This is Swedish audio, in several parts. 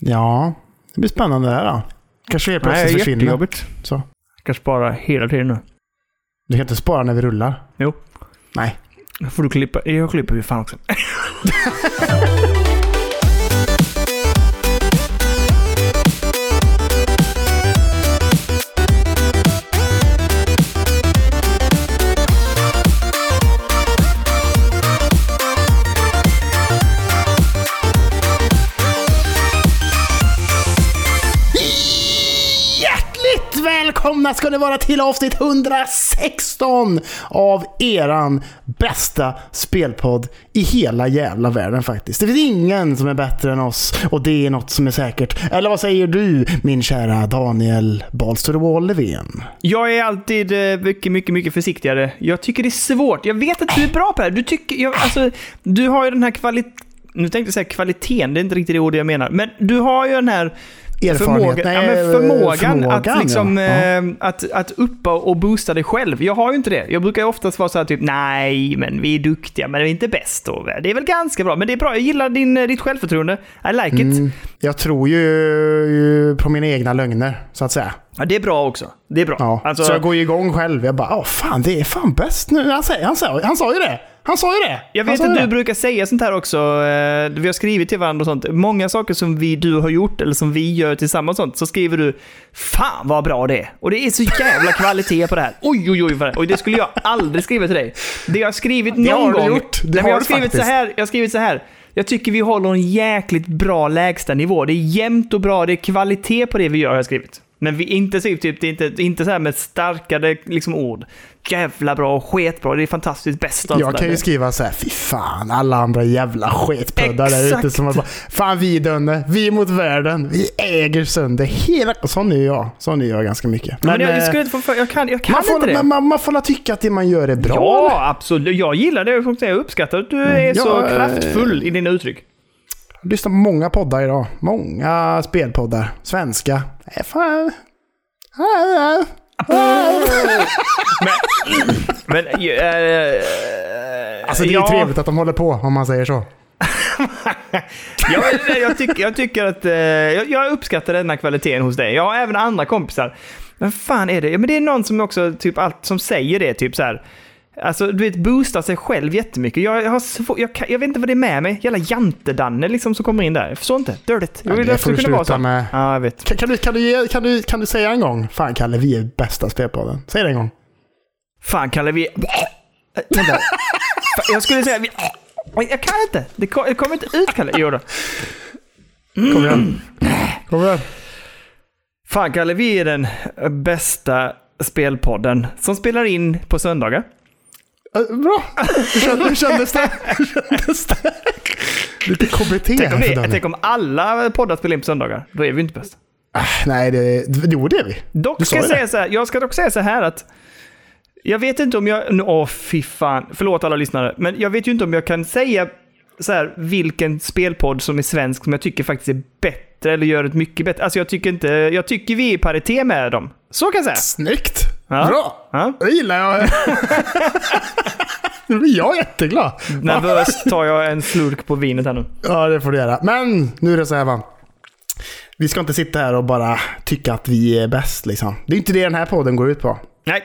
Ja, det blir spännande det här då. Kanske helt Nej, plötsligt försvinner. jättejobbigt. Så. Jag ska spara hela tiden nu. Du kan inte spara när vi rullar. Jo. Nej. Då får du klippa. Jag klipper ju fan också. ska ni vara till avsnitt 116 av eran bästa spelpodd i hela jävla världen faktiskt. Det finns ingen som är bättre än oss och det är något som är säkert. Eller vad säger du min kära Daniel Balstor Levén? Jag är alltid eh, mycket, mycket, mycket försiktigare. Jag tycker det är svårt. Jag vet att du är bra på det här. Du, tycker, jag, alltså, du har ju den här kvaliteten... Nu tänkte jag säga kvaliteten, det är inte riktigt det ordet jag menar. Men du har ju den här Erfarenhet? förmågan, ja, Nej, men förmågan, förmågan, att, liksom, ja. Ja. eh, att, att uppa och boosta dig själv. Jag har ju inte det. Jag brukar ju oftast vara så här typ, nej, men vi är duktiga, men vi är inte bäst. Och det är väl ganska bra, men det är bra. Jag gillar din, eh, ditt självförtroende. I like it. Mm, jag tror ju, ju på mina egna lögner, så att säga. Ja, det är bra också. Det är bra. Ja. Alltså, så jag går ju igång själv. Jag bara, åh fan, det är fan bäst nu. Han, säger, han, sa, han sa ju det. Han sa ju det. Jag vet att du det. brukar säga sånt här också. eh, Vi har skrivit till varandra och sånt. Många saker som vi, du har gjort eller som vi gör tillsammans och sånt, så skriver du Fan vad bra det är! Och det är så jävla kvalitet på det här. Oj, oj, oj. det- Och det skulle jag aldrig skriva till dig. Det jag har skrivit någon har du gång... gjort. Det har jag har skrivit så här. Jag har skrivit så här. Jag tycker vi håller en jäkligt bra lägstanivå. Det är jämnt och bra. Det är kvalitet på det vi gör, har jag skrivit. Men vi intensivt, typ, det är inte, inte så här med starkare liksom, ord. Jävla bra, sketbra, det är fantastiskt bäst. och allt Jag kan ju skriva så här, fy fan, alla andra jävla sketpuddar där ute som bara, fan vi dönne, vi är mot världen, vi äger sönder hela... Sån är jag. Sån är jag ganska mycket. Men, jag, eh, jag, skulle inte få jag kan, jag kan man, inte får, det. man, man, man får tycka att det man gör är bra. Ja, absolut. Jag gillar det. Jag jag uppskattar att du är så Ja, eh, kraftfull i dina uttryck. Jag lyssnar på många poddar idag. Många spelpoddar. Svenska. Nej, fan. Men, äh, Alltså det är ju trevligt att de håller på, om man säger så. Ja, men jag, tycker, jag tycker att... eh, jag, jag uppskattar den här kvaliteten hos dig. Jag har även andra kompisar. Men fan är det? Ja, men det är någon som också typ allt som säger det, typ så här. Alltså, du vet, boostar sig själv jättemycket. Jag, jag, har svår, jag, jag vet inte vad det är med mig. Jävla jantedanne liksom som kommer in där. Jag förstår inte. Dirtigt. Jag Ja, vill att det får du kunna vara så. med. Ja, jag vet. Kan, kan, du, kan, du, ge- kan, du, kan du säga en gång? Fan Kalle, vi är bästa spelpodden. Säg det en gång. Fan, Kalle, vi... Vänta. Jag skulle säga... Vi... Jag kan inte. Det kom- kommer inte ut, Kalle. Jo då. Kom igen. Kom igen. Fan, Kalle, vi är den bästa spelpodden som spelar in på söndagar. Eh, Bra. Hur kändes, hur kändes det? Hur kändes det? Lite KBT Tänk om, det, tänk om alla poddar spelar in på söndagar. Då är vi inte bäst. Ah, Nej, det, jo det är vi. Dock ska jag säga så här. Jag ska dock säga så här att jag vet inte om jag... Åh, fy fan. Förlåt alla lyssnare. Men jag vet ju inte om jag kan säga så här, vilken spelpodd som är svensk som jag tycker faktiskt är bättre eller gör ett mycket bättre. Alltså jag tycker inte... Jag tycker vi är i paritet med dem. Så kan jag säga. Snyggt. Ja. Bra. Ja. Det gillar jag. Nu blir jag jätteglad. Nervöst tar jag en slurk på vinet här nu. Ja, det får du göra. Men nu är det så här va. Vi ska inte sitta här och bara tycka att vi är bäst liksom. Det är inte det den här podden går ut på. Nej.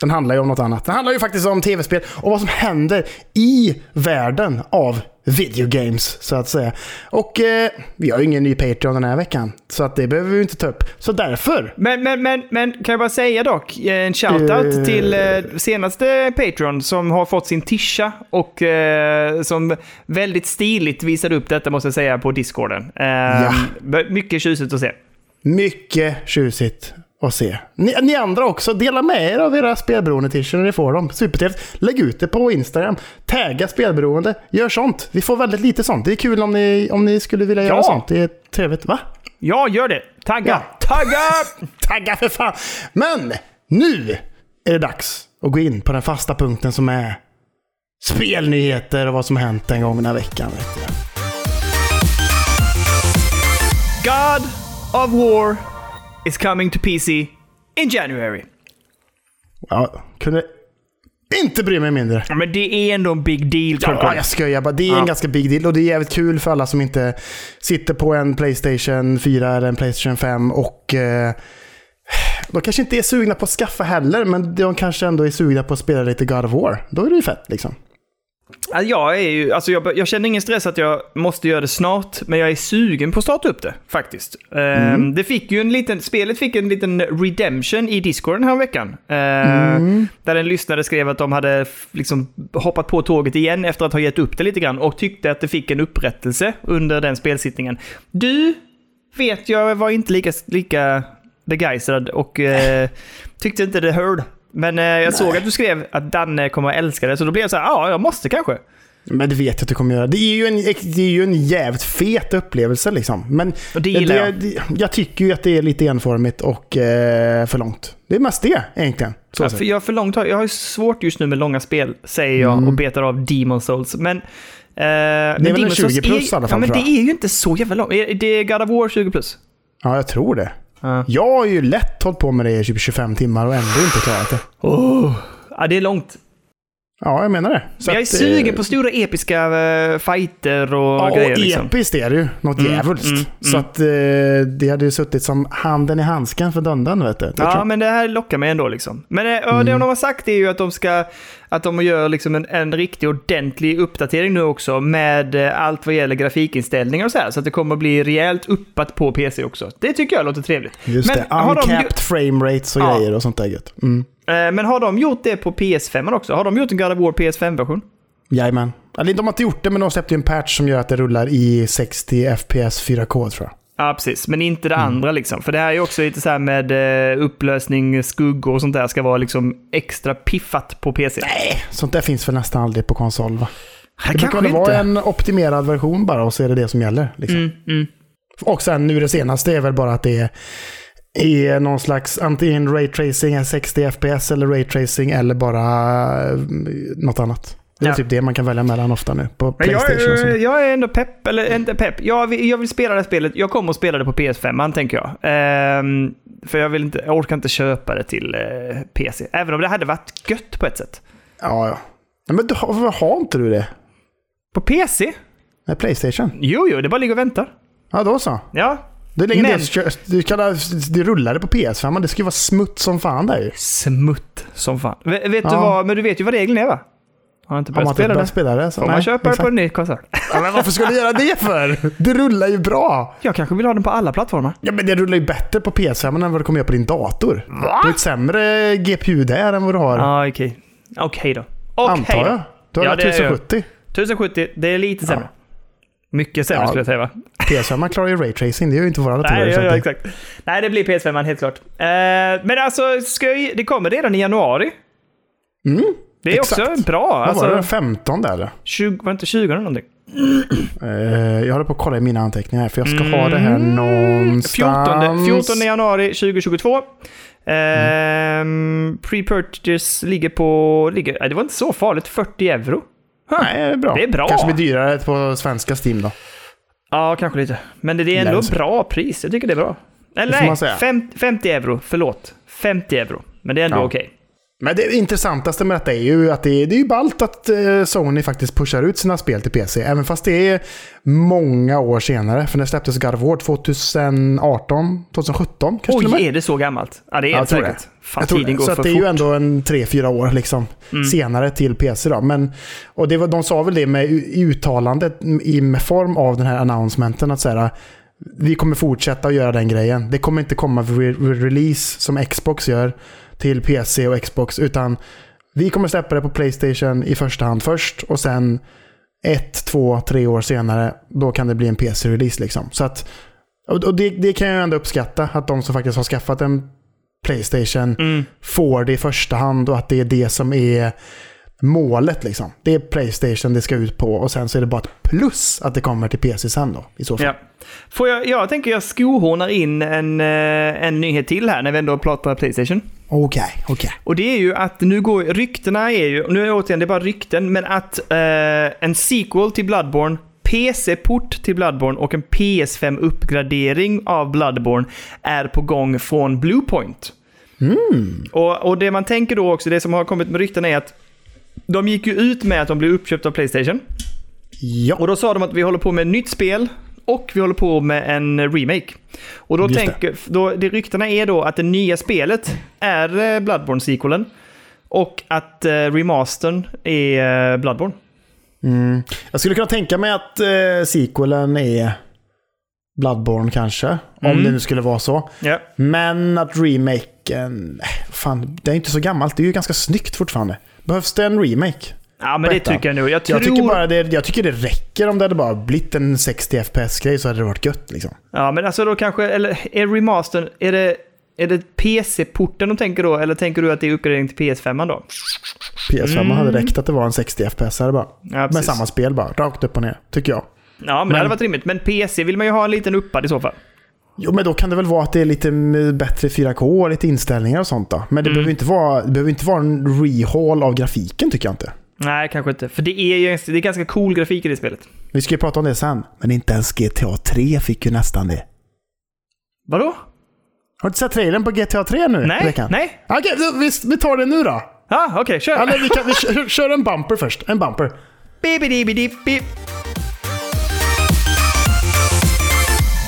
Den handlar ju om något annat. Den handlar ju faktiskt om tv-spel och vad som händer i världen av videogames, så att säga. Och eh, vi har ju ingen ny Patreon den här veckan, så att det behöver vi inte ta upp. Så därför, Men, men, men, men kan jag bara säga dock, eh, en shoutout Eh. till eh, senaste Patreon som har fått sin tisha och eh, som väldigt stiligt visade upp detta måste jag säga på discorden. Eh, Ja. Mycket tjusigt att se. mycket tjusigt att se. Ni, ni andra också, dela med er av era spelberoende-t-shirts när ni får dem. Supertrevligt. Lägg ut det på Instagram. Tagga spelberoende. Gör sånt. Vi får väldigt lite sånt. Det är kul om ni, om ni skulle vilja göra Ja. sånt. Det är trevligt. Va? Ja, gör det. Tagga! Ja. Tagga! Tagga för fan! Men nu är det dags att gå in på den fasta punkten som är spelnyheter och vad som hänt den gångna veckan. God of War is coming to PC in January. Ja, kunde inte bry mig mindre. Ja, men det är ändå en big deal. Ja, jag skojar bara. Det är en Ja. ganska big deal och det är jävligt kul för alla som inte sitter på en Playstation 4 eller en Playstation 5 och eh, de kanske inte är sugna på att skaffa heller, men de kanske ändå är sugna på att spela lite God of War. Då är det ju fett liksom. Ja, Jag, är ju, alltså jag, jag känner ingen stress att jag måste göra det snart, men jag är sugen på att starta upp det faktiskt. Ehm, det fick ju en liten, spelet fick en liten redemption i Discorden här veckan. Uh, Där en lyssnare skrev att de hade liksom hoppat på tåget igen efter att ha gett upp det lite grann och tyckte att det fick en upprättelse under den spelsittningen. Du vet jag var inte lika, lika begeistrad och eh, tyckte inte det hörde. Men eh, jag såg att du skrev att Danne kommer att älska det, så då blev jag så här, ja, jag måste kanske. Men det vet jag att du kommer göra. Det är ju en, det är ju en jävligt fet upplevelse liksom. Men Och det gillar jag. det, jag tycker ju att det är lite enformigt och eh, för långt. Det är mest det egentligen. Så Ja, för jag, för långt, jag har ju svårt just nu med långa spel, säger jag, och betar av Demon Souls. Men, eh, det är väl en 20 plus i alla fall, Ja, men det är ju inte så jävla långt. Är Det är God of War 20 plus. Ja, jag tror det. Ja. Jag har ju lätt hållit på med det i typ 25 timmar och ändå inte klarat det. Oh. Ja, det är långt. Ja, jag menar det. Så jag är sugen eh, på stora episka uh, fighter och Ja, grejer. och Liksom. episkt är det ju. Något Mm, djävulskt. mm, Så mm. att eh, det hade ju suttit som handen i handsken för Dundan, vet du. Det tror Ja, jag. men det här lockar mig ändå liksom. Men eh, ja, Mm. det de har sagt är ju att de ska, att de gör liksom en, en riktig ordentlig uppdatering nu också med eh, allt vad gäller grafikinställningar och så här. Så att det kommer att bli rejält uppat på PC också. Det tycker jag låter trevligt. Just men, det. har de, Uncapped frame rates och Ja. grejer och sånt där gött. Mm. Eh, men har de gjort det på PS5 också? Har de gjort en God of War PS5-version? Jajamän. Eller de har inte gjort det, men de släppte ju en patch som gör att det rullar i 60 FPS 4K tror jag. Ja, precis. Men inte det Mm. andra liksom. För det här är ju också lite så här med eh, upplösning, skuggor och sånt där ska vara liksom extra piffat på PC. Nej, sånt där finns väl nästan aldrig på konsol va? det Det brukar väl vara en optimerad version bara och så är det det som gäller. Liksom. Mm, mm. Och sen nu det senaste är väl bara att det är, är någon slags antingen raytracing 60 FPS eller raytracing eller bara eh, något annat. Det är Ja. typ det man kan välja mellan ofta nu på jag, Playstation. är- jag är ändå pepp, eller inte pepp. Jag vill, jag vill spela det här spelet. Jag kommer att spela det på PS5, tänker jag. Ehm, för jag, vill inte, jag orkar inte köpa det till eh, PC. Även om det hade varit gött på ett sätt. Ja, ja. Men du, har- varför har inte du det? På PC? Nej, Playstation? Jo, jo, det bara ligger och väntar. Ja, då så. Ja. Det, är ingen Men- del, du kan, det rullade på PS5, men det ska ju vara smutt som fan där ju. Smutt som fan. V- vet du Ja. vad, men du vet ju vad regeln är va? Har inte Om börjat man inte spela det? spela det. Så, man nej, köpa det exakt. på en ny konsol? Ja, men varför skulle du göra det för? Det rullar ju bra. Jag kanske vill ha den på alla plattformar. Ja, men det rullar ju bättre på PS5 än vad det kommer göra på din dator. Du har ett sämre GPU där än vad du har, Ja, okej. Okej då. Okej antar då. jag. Du har Ja, ja, det är jag. 1070. 1070, det är lite sämre. Mycket sämre Ja. skulle jag säga va? PS5 man klarar ju raytracing, det gör ju inte våra datorer. Nej, ja, ja, exakt. Nej, det blir PS5 helt klart. Eh, men alltså, ska jag, det kommer redan i januari. Mm, Det är exakt. också bra. Vad var det? Alltså, Den 15 där eller? 20, var det inte 20 eller någonting? Eh, jag håller på att kolla i mina anteckningar här, för jag ska ha det här Mm, någonstans. 14, 14 januari 2022. Ehm, Pre-purchase ligger på... Ligger, nej, det var inte så farligt. 40 euro. Nej, det är bra. Det är bra. Kanske blir dyrare på svenska Steam då. Ja, kanske lite. Men det är ändå bra pris. Jag tycker det är bra. Eller nej, man säga. fem, 50 euro. Förlåt. 50 euro. Men det är ändå Ja. okej. Men det intressantaste med detta är ju att det är, det är ju ballt att eh, Sony faktiskt pushar ut sina spel till PC. Även fast det är många år senare. För det släpptes God of War 2018, 2017 kanske. Oj, är det så gammalt? Ja, det är Ja, tror säkert. det. Fan, tiden det. går Så för det är fort. ju ändå en 3-4 år liksom, senare till PC. Då. Men, och det var, de sa väl det med uttalandet i med form av den här announcementen att säga vi kommer fortsätta att göra den grejen. Det kommer inte komma re- release som Xbox gör till PC och Xbox utan vi kommer släppa det på Playstation i första hand först och sen ett, två, tre år senare då kan det bli en PC-release liksom. Så att, och det, det kan jag ändå uppskatta att de som faktiskt har skaffat en Playstation Mm. får det i första hand och att det är det som är målet. Liksom. Det är Playstation det ska ut på och sen så är det bara ett plus att det kommer till PC sen då. I så fall. Ja. Får jag, jag tänker jag skohornar in en, eh, en nyhet till här när vi ändå pratar Playstation. Okej, okej. Och det är ju att nu går ryktena är ju, nu är det återigen det är bara rykten, men att eh, en sequel till Bloodborne, PC-port till Bloodborne och en PS5-uppgradering av Bloodborne är på gång från Bluepoint. Och, och det man tänker då också, det som har kommit med rykten är att de gick ju ut med att de blev uppköpta av Playstation. Ja. Och då sa de att vi håller på med ett nytt spel och vi håller på med en remake. Och då Just det. tänker, då, det ryktena är då att det nya spelet är eh, Bloodborne-sequelen. Och att eh, remastern är eh, Bloodborne. Mm. Jag skulle kunna tänka mig att eh, sequelen är Bloodborne kanske. Om Mm. det nu skulle vara så. Ja. Men att remaken... Fan, det är inte så gammalt. Det är ju ganska snyggt fortfarande. Behövs det en remake? Ja, men det Berätta. tycker jag nog. Jag tror... Jag tycker, bara det, jag tycker det räcker om det hade bara blivit en 60 FPS-grej så hade det varit gött liksom. Ja, men alltså då kanske, eller är remastern, är det, är det PC-porten de tänker då? Eller tänker du att det är uppgradering till PS5 då? PS5 hade räckt att det var en 60 FPS bara. Ja, Med samma spel bara, rakt upp och ner. Tycker jag. Ja, men, det hade varit rimligt. Men PC vill man ju ha en liten uppad i så fall. Jo, men då kan det väl vara att det är lite mm, bättre 4K och lite inställningar och sånt då. Men det, behöver, inte vara, det behöver inte vara en rehaul av grafiken tycker jag inte. Nej, kanske inte. För det är ju det är ganska cool grafik i det spelet. Vi ska ju prata om det sen. Men inte ens GTA 3 fick ju nästan det. Vadå? Har du inte sett trailern på GTA 3 nu? Nej, Veckan? nej. Okej, vi, vi tar det nu då. Ja, okej, kör. Eller vi, kan, vi kör, kör en bumper först. En bumper. Bibidi-bidi-bip.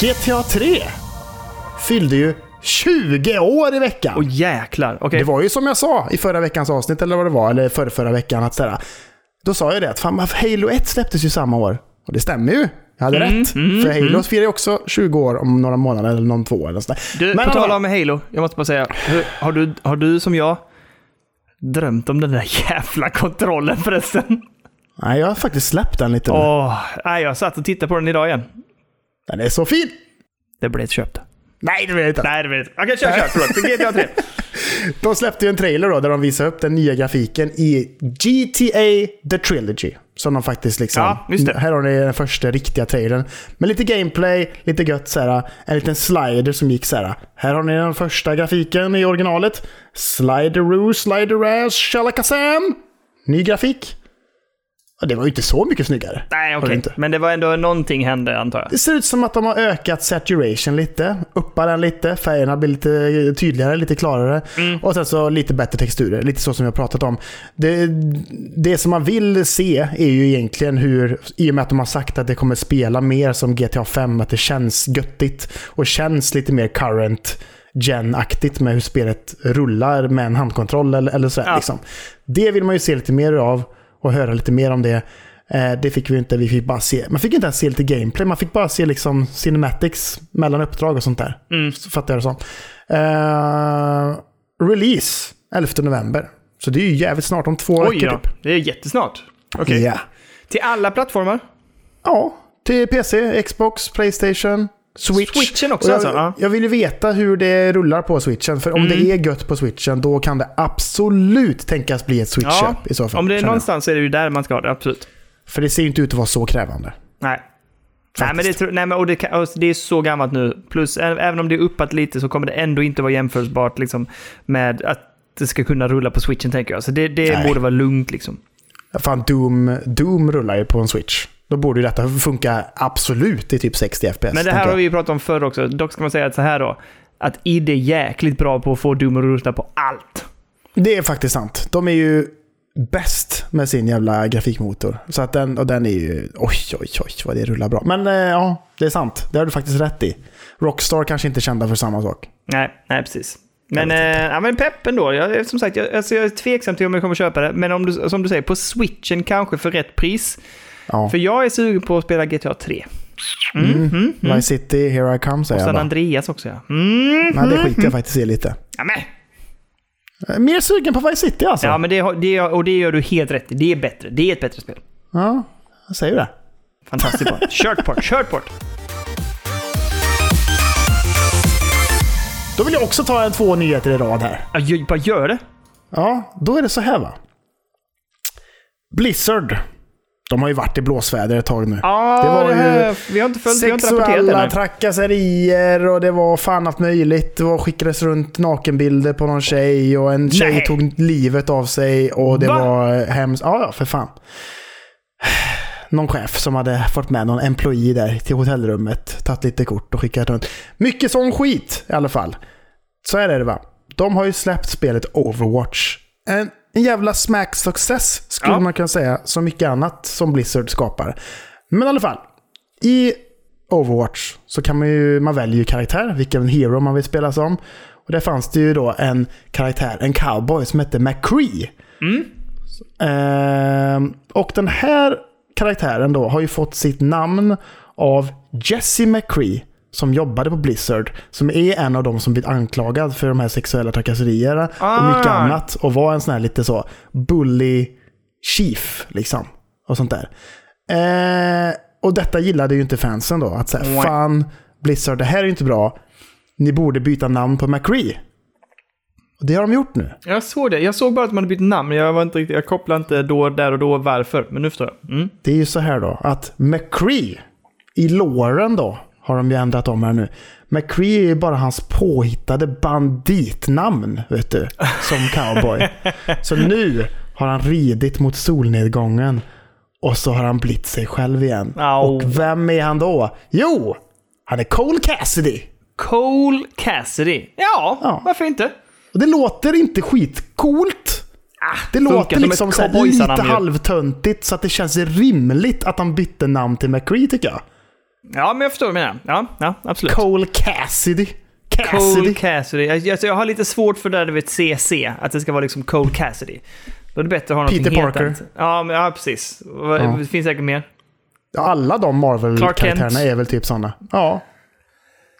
GTA 3 fyllde ju 20 år i veckan. Åh jäklar. Okej. Det var ju som jag sa i förra veckans avsnitt, eller vad det var, eller förra, förra veckan, att sådär, då sa jag det att fan, Halo 1 släpptes ju samma år. Och det stämmer ju. Jag hade Mm, rätt. för Halo firar ju också 20 år om några månader, eller någon två eller sådär. Du, Men på tal om Halo, jag måste bara säga. Har, du, har du som jag drömt om den där jävla kontrollen förresten? Nej, jag har faktiskt släppt den lite nu. Åh, nej, jag satt och tittade på den idag igen. Den är så fin! Det blev ett köpt. Nej, det jag inte. Nej, det blev inte. Okej, kör, kör. Förlåt. GTA 3. De släppte ju en trailer då, där de visade upp den nya grafiken i GTA The Trilogy. Som de faktiskt liksom... Ja, just det. Här har ni den första riktiga trailern. Med lite gameplay, lite gött såhär. En liten slider som gick såhär. Här har ni den första grafiken i originalet. Slideroo, slider-ass, shalakazam. Ny grafik. Och det var ju inte så mycket snyggare. Nej, okej. inte? Men det var ändå någonting hände, antar jag. Det ser ut som att de har ökat saturation lite, uppar den lite, färgerna blir lite tydligare, lite klarare. Och sen så lite bättre texturer, lite så som jag pratat om. Det, det som man vill se är ju egentligen hur, i och med att de har sagt att det kommer spela mer som GTA 5, att det känns göttigt och känns lite mer current gen-aktigt med hur spelet rullar med en handkontroll eller, eller sådär. Ja. Liksom. Det vill man ju se lite mer av och höra lite mer om det. Eh, det fick vi inte, vi fick bara se. Man fick inte ens se lite gameplay, man fick bara se liksom cinematics mellan uppdrag och sånt där. Mm. Så fattar jag det som. Eh, release 11 november. Så det är ju jävligt snart, om två Oj veckor typ. Det är jättesnart. Okej. Ja. Till alla plattformar? ja, till PC, Xbox, Playstation, Switch. Switchen också jag, alltså? Ja. jag vill ju veta hur det rullar på switchen. För om Mm. det är gött på switchen, då kan det absolut tänkas bli ett switch-köp i så fall. om det är jag. någonstans så är det ju där man ska ha det, absolut. För det ser ju inte ut att vara så krävande. Nej. Nej, men det, nej, men, och det, och det är så gammalt nu. Plus, även om det är uppat lite så kommer det ändå inte vara jämförbart liksom, med att det ska kunna rulla på switchen, tänker jag. Så det, det Nej. borde vara lugnt liksom. Fan, Doom, Doom rullar ju på en switch. Då borde ju detta funka absolut i typ 60 FPS. Men det här har vi ju pratat om förr också. Dock ska man säga att så här då. Att ID är jäkligt bra på att få Doom att rulla på allt. Det är faktiskt sant. De är ju bäst med sin jävla grafikmotor. Så att den, och den är ju... Oj, oj, oj vad det rullar bra. Men eh, ja, det är sant. Det har du faktiskt rätt i. Rockstar kanske inte är kända för samma sak. Nej, nej precis. Men, eh, ja, men pepp ändå. Jag, som sagt, jag, alltså jag är tveksam till om jag kommer köpa det. Men om du, som du säger, på switchen kanske för rätt pris. Ja. För jag är sugen på att spela GTA 3. Mm, Mm. mm. Vice City, Here I Come Och säger jag sen bara. Andreas också ja. Mm, Nej, det skiter jag faktiskt i lite. Ja, men, Eh, Mer sugen på Vice City alltså. ja, men det, det, och det gör du helt rätt i. Det är bättre. Det är ett bättre spel. Ja, jag säger det. Fantastiskt bra. Kört port, kört port. Då vill jag också ta en två nyheter i rad här. Ja, gör- bara gör det. Ja, då är det så här va. Blizzard. De har ju varit i blåsväder ett tag nu. Ja, Det var det ju vi har inte följt, vi har inte. Sexuella trakasserier och det var fan allt möjligt. Det var skickades runt nakenbilder på någon tjej och en tjej Nej. tog livet av sig och det Va? var hemskt. Ja, ja, för fan. Någon chef som hade fått med någon employee där till hotellrummet, tagit lite kort och skickat runt. Mycket sån skit i alla fall. Så är det va. De har ju släppt spelet Overwatch. En en jävla smack success skulle Ja. man kunna säga. Som mycket annat som Blizzard skapar. Men i alla fall. I Overwatch så kan man ju, man väljer ju karaktär, vilken hero man vill spela som. Och där fanns det ju då en karaktär, en cowboy som hette McCree. Mm. Ehm, och den här karaktären då har ju fått sitt namn av Jesse McCree som jobbade på Blizzard. Som är en av de som blivit anklagad för de här sexuella trakasserierna och mycket Ah. annat. Och var en sån här lite så bully chief liksom. Och sånt där. Eh, och detta gillade ju inte fansen då. Att säga, fan Blizzard, det här är ju inte bra. Ni borde byta namn på McCree. Och det har de gjort nu. Jag såg det. Jag såg bara att man hade bytt namn. Jag, var inte riktigt, jag kopplade inte då, där och då varför. Men nu förstår jag. Mm. Det är ju så här då att McCree i låren då har de ju ändrat om här nu. McCree är ju bara hans påhittade banditnamn, vet du, som cowboy. så nu har han ridit mot solnedgången och så har han blivit sig själv igen. Au. Och vem är han då? Jo, han är Cole Cassidy. Cole Cassidy. Ja, Ja. varför inte? Och det låter inte skitcoolt. Det funkar låter som liksom lite halvtöntigt så att det känns rimligt att han bytte namn till McCree tycker jag. Ja, men jag förstår vad du menar. Ja, ja absolut. Cole Cassidy. Cassidy. Cole Cassidy. Jag, jag, jag har lite svårt för det där du vet CC, att det ska vara liksom Cole Cassidy. Då är det bättre att ha någonting Peter Parker. Ja, men, ja precis. Ja. Det finns säkert mer. Alla de. Marvel-karaktärerna är väl typ sådana. Ja.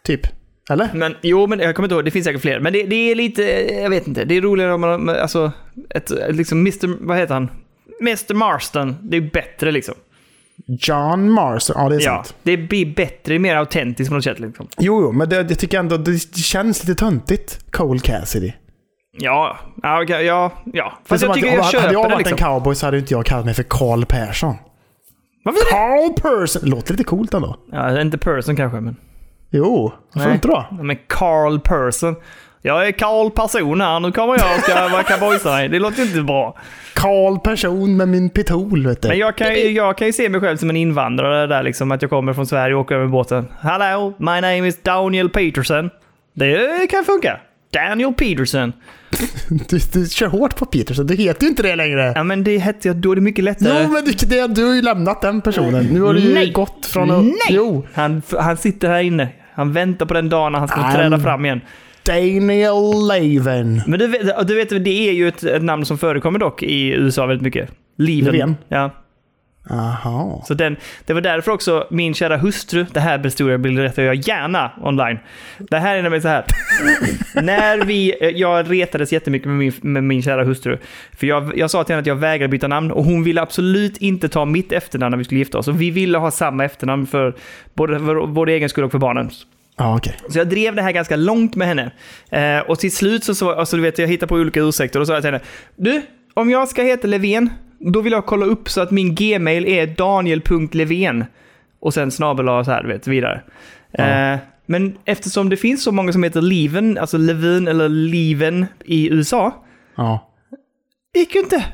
Typ. Eller? Men jo, men jag kommer inte ihåg. Det finns säkert fler. Men det, det är lite, jag vet inte. Det är roligare om man, alltså, ett, liksom Mr, vad heter han? Mr Marston. Det är bättre liksom. John Marston. Ja, det är Ja, sant. det blir bättre, det är mer autentiskt på något sätt liksom. Jo, jo, men det, jag tycker ändå det, känns lite töntigt. Cole Cassidy. Ja, ja, ja, ja. Fast jag att- tycker jag hade köper jag det varit liksom. en cowboy så hade inte jag kallat mig för Carl Persson. Varför? Carl Persson! Låter lite coolt ändå. Ja, inte person kanske, men... Jo, varför Nej. inte då? Men Carl Person. Jag är Carl Person här, nu kommer jag och ska vara cowboysare. Det låter inte bra. Carl Person med min pitol, vet du. Men jag kan, jag kan ju se mig själv som en invandrare där liksom, att jag kommer från Sverige och åker över båten. Hello, my name is Daniel Peterson. Det kan funka. Daniel Peterson. Du, du kör hårt på Peterson. Du heter ju inte det längre. Ja men det hette jag, då är det mycket lättare. Jo, men du, det, du har ju lämnat den personen. Nu har du ju Nej. gått från att... Nej! Jo. Han, han sitter här inne. Han väntar på den dagen när han ska träda fram igen. Daniel Levin. Men du vet, du vet, det är ju ett, ett namn som förekommer dock i USA väldigt mycket. Leven. Löfven? Ja. Aha. Så den, det var därför också min kära hustru, det här består berättar jag gärna online. Det här är nämligen så här. När vi, eh, jag retades jättemycket med min, med min kära hustru. För jag, jag sa till henne att jag vägrar byta namn och hon ville absolut inte ta mitt efternamn när vi skulle gifta oss. Och vi ville ha samma efternamn för både för vår egen skull och för barnen. Ja, okej. Så jag drev det här ganska långt med henne. Eh, och till slut så, så alltså, du vet, jag hittade på olika ursäkter och så sa jag till henne. Du, om jag ska heta Levén, då vill jag kolla upp så att min gmail är daniel.levén. Och sen snabel så här, du vet, vidare. Ja. Eh, men eftersom det finns så många som heter Leven, alltså Levin eller Leven i USA, Ja. gick ju inte.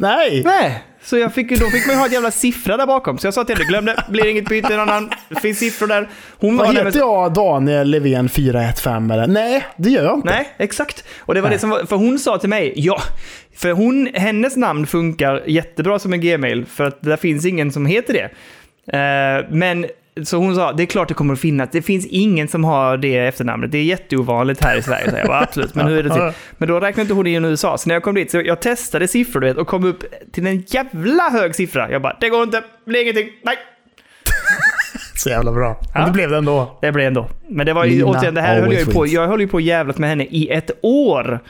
Nej! Nej, så jag fick, då fick man ju ha ett jävla siffra där bakom. Så jag sa till henne, glöm det, blir inget byte, någon annan, det finns siffror där. Hon Vad var heter jag? Daniel Levén 415 eller? Nej, det gör jag inte. Nej, exakt. Och det var Nej. det som var, för hon sa till mig, ja, för hon, hennes namn funkar jättebra som en gmail, för att det finns ingen som heter det. Eh, men, så hon sa, det är klart det kommer att finnas, det finns ingen som har det efternamnet, det är jätteovanligt här i Sverige. Så jag bara, absolut, men hur är det till? Men då räknade inte hon in USA, så när jag kom dit, så jag testade siffror du vet, och kom upp till en jävla hög siffra. Jag bara, det går inte, det blir ingenting, nej. Så jävla bra. Men Ja. det blev det ändå. Det blev ändå. Men det var ju, Lina återigen, det här höll jag ju på, jag höll ju på jävlat med henne i ett år.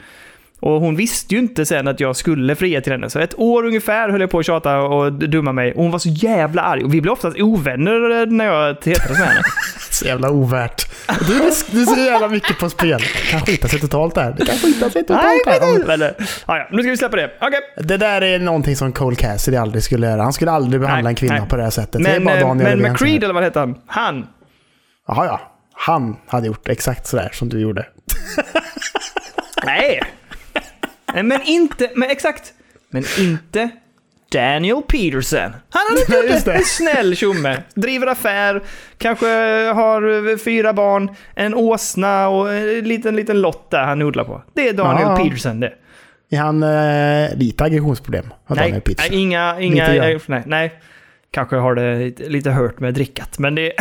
Och hon visste ju inte sen att jag skulle fria till henne. Så ett år ungefär höll jag på att tjata och dumma mig. Och hon var så jävla arg. Och vi blev oftast ovänner när jag tretades med henne. Så jävla ovärt. Du, du, ser jävla mycket på spel. Det kan skita sig totalt där. Det kan skita sig totalt Nej, där. men, men, ja, ja, nu ska vi släppa det. Okej. Det där är någonting som Cole Cassidy aldrig skulle göra. Han skulle aldrig behandla Nej, en kvinna nej. på det här sättet. det är Men, bara eh, Daniel men McCreed, eller vad heter han? Han. Jaha, ja. Han hade gjort exakt sådär som du gjorde. Nej. Men inte, men exakt. Men inte Daniel Peterson. Han hade inte gjort det. En snäll tjomme. Driver affär, kanske har fyra barn, en åsna och en liten, liten lott där han odlar på. Det är Daniel Ja. Peterson det. Är han eh, lite aggressionsproblem? Nej, nej, inga... inga eh, nej, nej. Kanske har det lite hört med drickat, men det...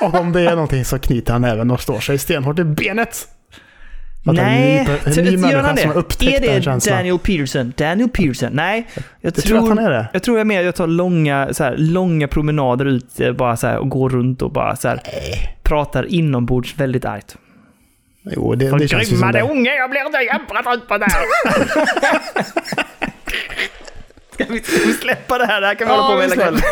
Och om det är någonting så knyter han även och står sig stenhårt i benet. En Nej, ny, per- en t- ny gör han som har det? Är det känslan. Daniel Peterson? Daniel Peterson? Nej, jag Jag tror tror, att han är det. jag tror jag mer jag tar långa, så här, långa promenader ut eh, bara så här, och går runt och bara så här, pratar inombords väldigt argt. Jo, det, det känns ju som det. unge, jag blir inte jävla trött på det ska, vi, ska vi släppa det här? Det här kan vi Ja, hålla på med hela kvällen.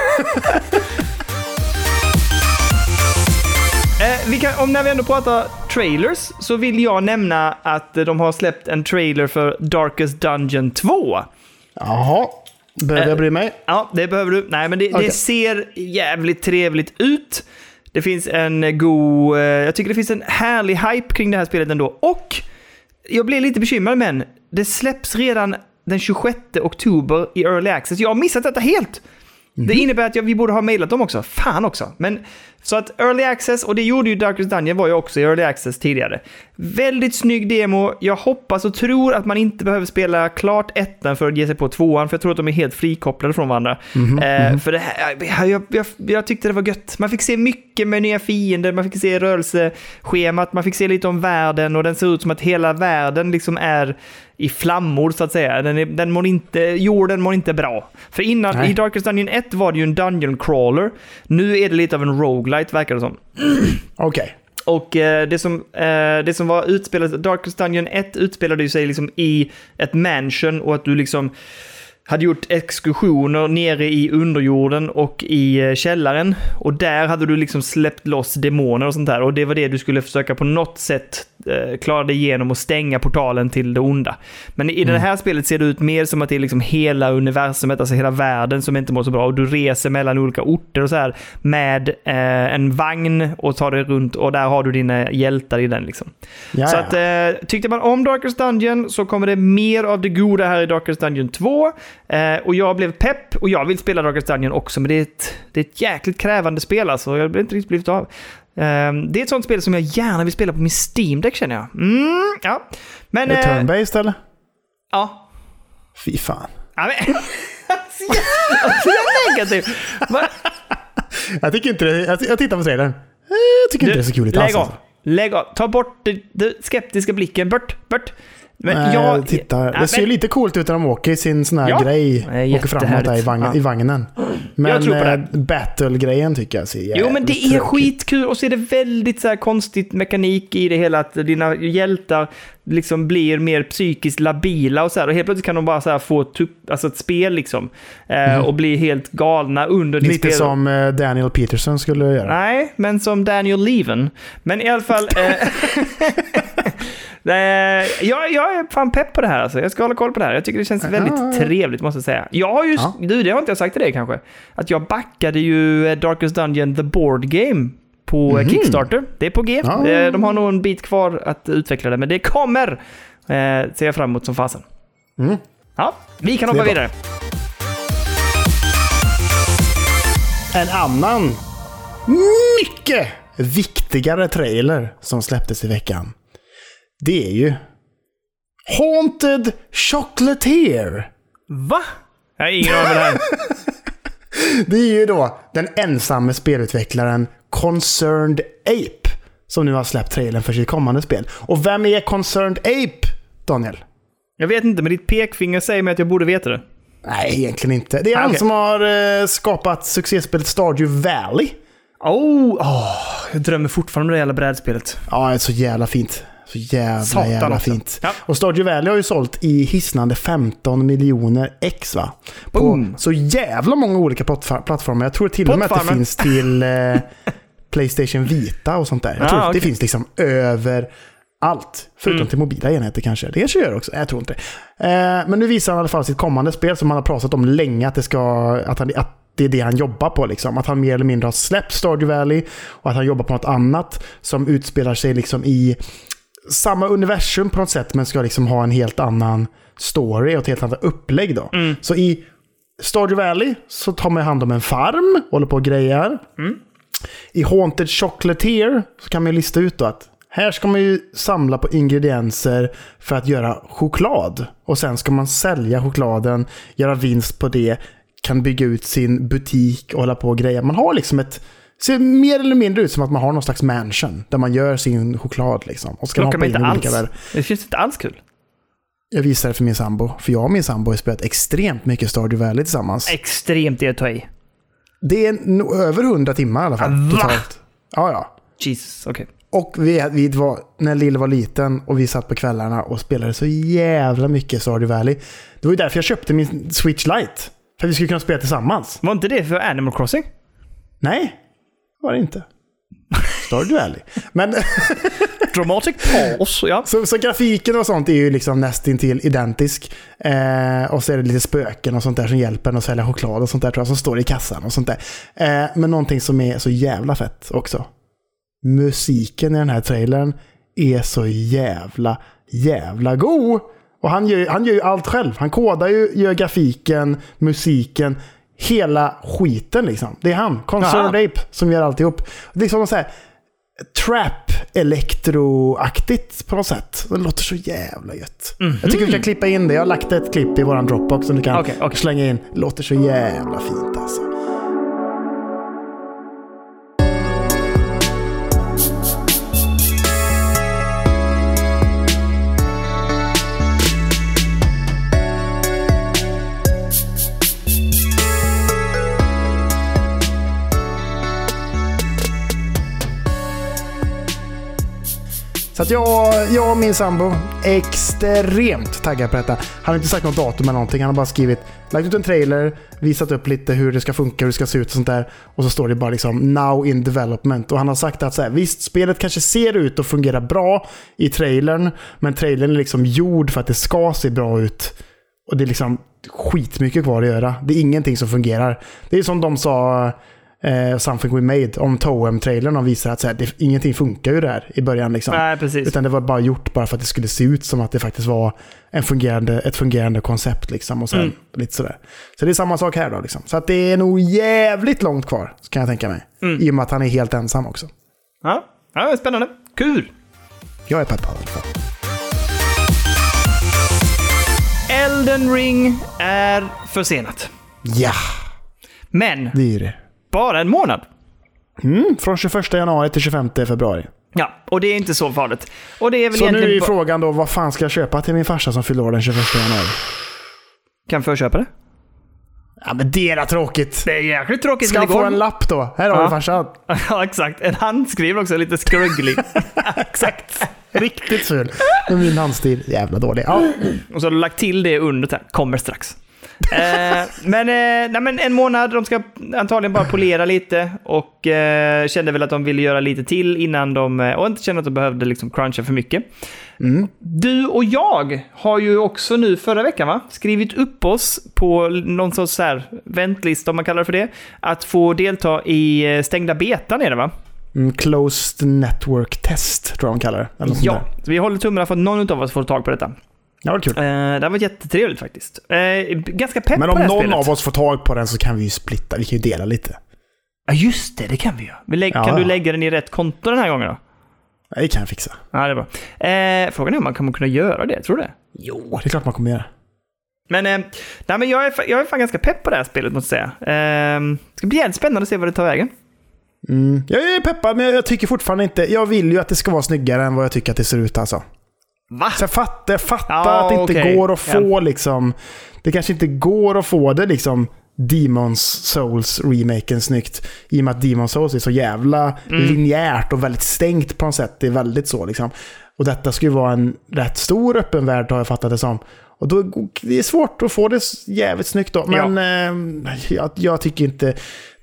Eh, vi kan, om när vi ändå pratar trailers så vill jag nämna att eh, de har släppt en trailer för Darkest Dungeon 2. Jaha. Behöver jag bry mig? Ja, det behöver du. Nej, men det, Okej. det ser jävligt trevligt ut. Det finns en eh, god... eh, Jag tycker det finns en härlig hype kring det här spelet ändå. Och jag blir lite bekymrad, men det släpps redan den 26 oktober i Early Access. Jag har missat detta helt! Det innebär att jag, vi borde ha mejlat dem också. Fan också. Men, så att Early Access, och det gjorde ju Darkest Dungeon, var ju också i Early Access tidigare. Väldigt snygg demo. Jag hoppas och tror att man inte behöver spela klart ettan för att ge sig på tvåan, för jag tror att de är helt frikopplade från varandra. eh, För det här, jag, jag, jag, jag tyckte det var gött. Man fick se mycket med nya fiender, man fick se rörelseschemat, man fick se lite om världen och den ser ut som att hela världen liksom är i flammor så att säga. Den, är, den mår inte, jorden mår inte bra. För innan, Nej. i Darkest Dungeon 1 var det ju en Dungeon crawler. Nu är det lite av en roguelite verkar det som. Okej. Och eh, det, som, eh, det som var utspelat, Darkest Dungeon 1 utspelade ju sig liksom i ett mansion och att du liksom hade gjort exkursioner nere i underjorden och i eh, källaren. Och där hade du liksom släppt loss demoner och sånt där. Och det var det du skulle försöka på något sätt eh, klara dig igenom och stänga portalen till det onda. Men i det här spelet ser det ut mer som att det är liksom hela universumet, alltså hela världen som inte mår så bra. Och du reser mellan olika orter och så här med eh, en vagn och tar dig runt och där har du dina hjältar i den liksom. Ja, Så att, eh, tyckte man om Darkest Dungeon så kommer det mer av det goda här i Darkest Dungeon 2. Eh, och jag blev pepp och jag vill spela Darkest Dungeon också, men det är ett, det är ett jäkligt krävande spel alltså. Jag har inte riktigt blivit av. Eh, det är ett sånt spel som jag gärna vill spela på min Steam Deck känner jag. Mm, ja. Men... Är det eh, turn-based eller? ja. Fy fan. ja men, så jävla- negativ. Jag tycker inte det. Jag, jag tittar på trailern. Jag tycker inte det är så kul alls. lägg av. Lägg av. Ta bort den skeptiska blicken. Bort, bort. Men Nej, jag... Ja, Det ser ju lite coolt ut när de åker i sin sån här Ja, grej. Åker framåt där i, vagn, Ja. i vagnen. Men eh, battle-grejen tycker jag ser Jo, men det är tråkigt. skitkul och så är det väldigt så här konstigt mekanik i det hela. Att dina hjältar liksom blir mer psykiskt labila och så här. Och helt plötsligt kan de bara så här få tupp, alltså ett spel liksom. Eh, och bli helt galna under din. Lite spel. som eh, Daniel Peterson skulle göra. Nej, men som Daniel Leven. Men i alla fall... Nej, jag, jag är fan pepp på det här alltså. Jag ska hålla koll på det här. Jag tycker det känns väldigt trevligt måste jag säga. Jag har ju, Ja. du det har inte jag sagt till dig kanske, att jag backade ju eh, Darkest Dungeon The Board Game på Mhm. Kickstarter. Det är på G. Ja. Eh, De har nog en bit kvar att utveckla det, men det kommer! Eh, ser jag fram emot som fasen. Mm. Ja, vi kan hoppa vidare. En annan mycket viktigare trailer som släpptes i veckan. Det är ju Haunted Chocolatier. Va? Jag har ingen aning vad det här är. Det är ju då den ensamme spelutvecklaren Concerned Ape som nu har släppt trailern för sitt kommande spel. Och vem är Concerned Ape, Daniel? Jag vet inte, men ditt pekfinger säger mig att jag borde veta det. Nej, egentligen inte. Det är Ah, han som har eh, skapat succéspelet Stardew Valley. Oh, åh, jag drömmer fortfarande om det jävla brädspelet. Ja, det är så jävla fint. Så jävla, Satan jävla också. fint. Ja. Och Stardew Valley har ju sålt i hisnande 15 miljoner ex va? På Boom. så jävla många olika plattformar. Jag tror till och med att det finns till eh, Playstation Vita och sånt där. Jag Ah, tror att okej. det finns liksom över allt. Förutom Mm. till mobila enheter kanske. Det kanske gör också. Jag tror inte. Eh, men nu visar han i alla fall sitt kommande spel som han har pratat om länge. Att det, ska, att han, att det är det han jobbar på. Liksom. Att han mer eller mindre har släppt Stardew Valley och att han jobbar på något annat som utspelar sig liksom i samma universum på något sätt, men ska liksom ha en helt annan story och ett helt annat upplägg. Då. Mm. Så i Stardew Valley så tar man hand om en farm, håller på och grejar. Mm. I Haunted Chocolatier så kan man ju lista ut att Här ska man ju samla på ingredienser för att göra choklad. Och sen ska man sälja chokladen, göra vinst på det, kan bygga ut sin butik och hålla på och greja. Man har liksom ett... Ser mer eller mindre ut som att man har någon slags mansion där man gör sin choklad liksom. Och ska Lockar hoppa in i olika världar. Det känns inte alls kul. Jag visar det för min sambo. För jag och min sambo har spelat extremt mycket Stardew Valley tillsammans. Extremt det att ta i. Det är över 100 timmar i alla fall. Va? Totalt. Ja, ja. Jesus, okej. Och vi, vi var, när Lill var liten och vi satt på kvällarna och spelade så jävla mycket Stardew Valley. Det var ju därför jag köpte min Switch Lite. För att vi skulle kunna spela tillsammans. Var inte det för Animal Crossing? Nej, var det inte. Stardew Valley. Men Dramatic pause, ja. så, så grafiken och sånt är ju liksom nästintill identisk. Eh, och så är det lite spöken och sånt där som hjälper en att sälja choklad och sånt där tror jag som står i kassan och sånt där. Eh, men någonting som är så jävla fett också. Musiken i den här trailern är så jävla, jävla god. Och han gör, han gör ju allt själv. Han kodar ju, gör grafiken, musiken, hela skiten liksom. Det är han, Concerned. Ape, som gör alltihop. Det är liksom så här trap elektroaktigt på något sätt. Det låter så jävla gött. Jag tycker vi kan klippa in det. Jag har lagt ett klipp i våran Dropbox som du kan Okej, okej. slänga in. Det låter så jävla fint alltså. Så att jag, jag och min sambo är extremt taggad på detta. Han har inte sagt något datum eller någonting. Han har bara skrivit, lagt ut en trailer, visat upp lite hur det ska funka, hur det ska se ut och sånt där. Och så står det bara liksom now in development. Och han har sagt att så här, visst, spelet kanske ser ut och fungerar bra i trailern, men trailern är liksom gjord för att det ska se bra ut. Och det är liksom skitmycket kvar att göra. Det är ingenting som fungerar. Det är som de sa eh, Something We Made om Toem-trailern. De visar att så här, det, ingenting funkar ju där i början. Liksom. Nej, precis. Utan det var bara gjort bara för att det skulle se ut som att det faktiskt var en fungerande, ett fungerande koncept. Liksom, och sen Mm. lite sådär. Så det är samma sak här då. Liksom. Så att det är nog jävligt långt kvar, kan jag tänka mig. Mm. I och med att han är helt ensam också. Ja, ja spännande. Kul! Jag är peppad i alla fall. Elden Ring är försenat. Ja, Men det är det. Bara en månad. Mm, från 21 januari till 25 februari. Ja, och det är inte så farligt. Och det är väl Så nu är frågan då, vad fan ska jag köpa till min farsa som fyller år den 21 januari? Kan förköpa det? Ja men det är tråkigt. Det är jäkligt tråkigt. Ska han få en lapp då? Här har Ja. du farsan. Ja, exakt. En handskriven också, lite skrugglig. Exakt. Riktigt ful. Med min handstil. Jävla dålig. Ja. och så har du lagt till det under här. Kommer strax. Eh, men, eh, nej, men en månad, de ska antagligen bara polera lite och eh, kände väl att de ville göra lite till innan de, eh, och inte kände att de behövde liksom cruncha för mycket. Mm. Du och jag har ju också nu förra veckan va, skrivit upp oss på någon sorts så här väntlista, om man kallar det för det, att få delta i eh, stängda betan är det va? Mm, closed network test tror jag de kallar det. Ja, vi håller tummarna för att någon av oss får tag på detta. Ja, det var kul. Eh, det varit jättetrevligt faktiskt. Eh, ganska pepp Men om någon spelet. av oss får tag på den så kan vi ju splitta. Vi kan ju dela lite. Ja, just det, det kan vi ju. Ja. Kan du lägga den i rätt konto den här gången då? Ja, Det kan jag fixa. Ja, det är bra. Eh, frågan är om man kommer kunna göra det, tror du det? Jo, det är klart man kommer göra. Men, eh, nej, men jag, är, jag är fan ganska pepp på det här spelet, måste jag säga. Eh, det ska bli jävligt spännande att se vad det tar vägen. Mm. Jag är peppad, men jag tycker fortfarande inte... Jag vill ju att det ska vara snyggare än vad jag tycker att det ser ut alltså. Va? Så jag fattar, jag fattar Ja, att det inte okej. går att få liksom... Det kanske inte går att få det liksom Demons Souls-remaken snyggt. I och med att Demons Souls är så jävla Mm. linjärt och väldigt stängt på något sätt. Det är väldigt så liksom. Och detta ska ju vara en rätt stor öppen värld har jag fattat det som. Och då, det är svårt att få det jävligt snyggt då. Men eh, jag, jag tycker inte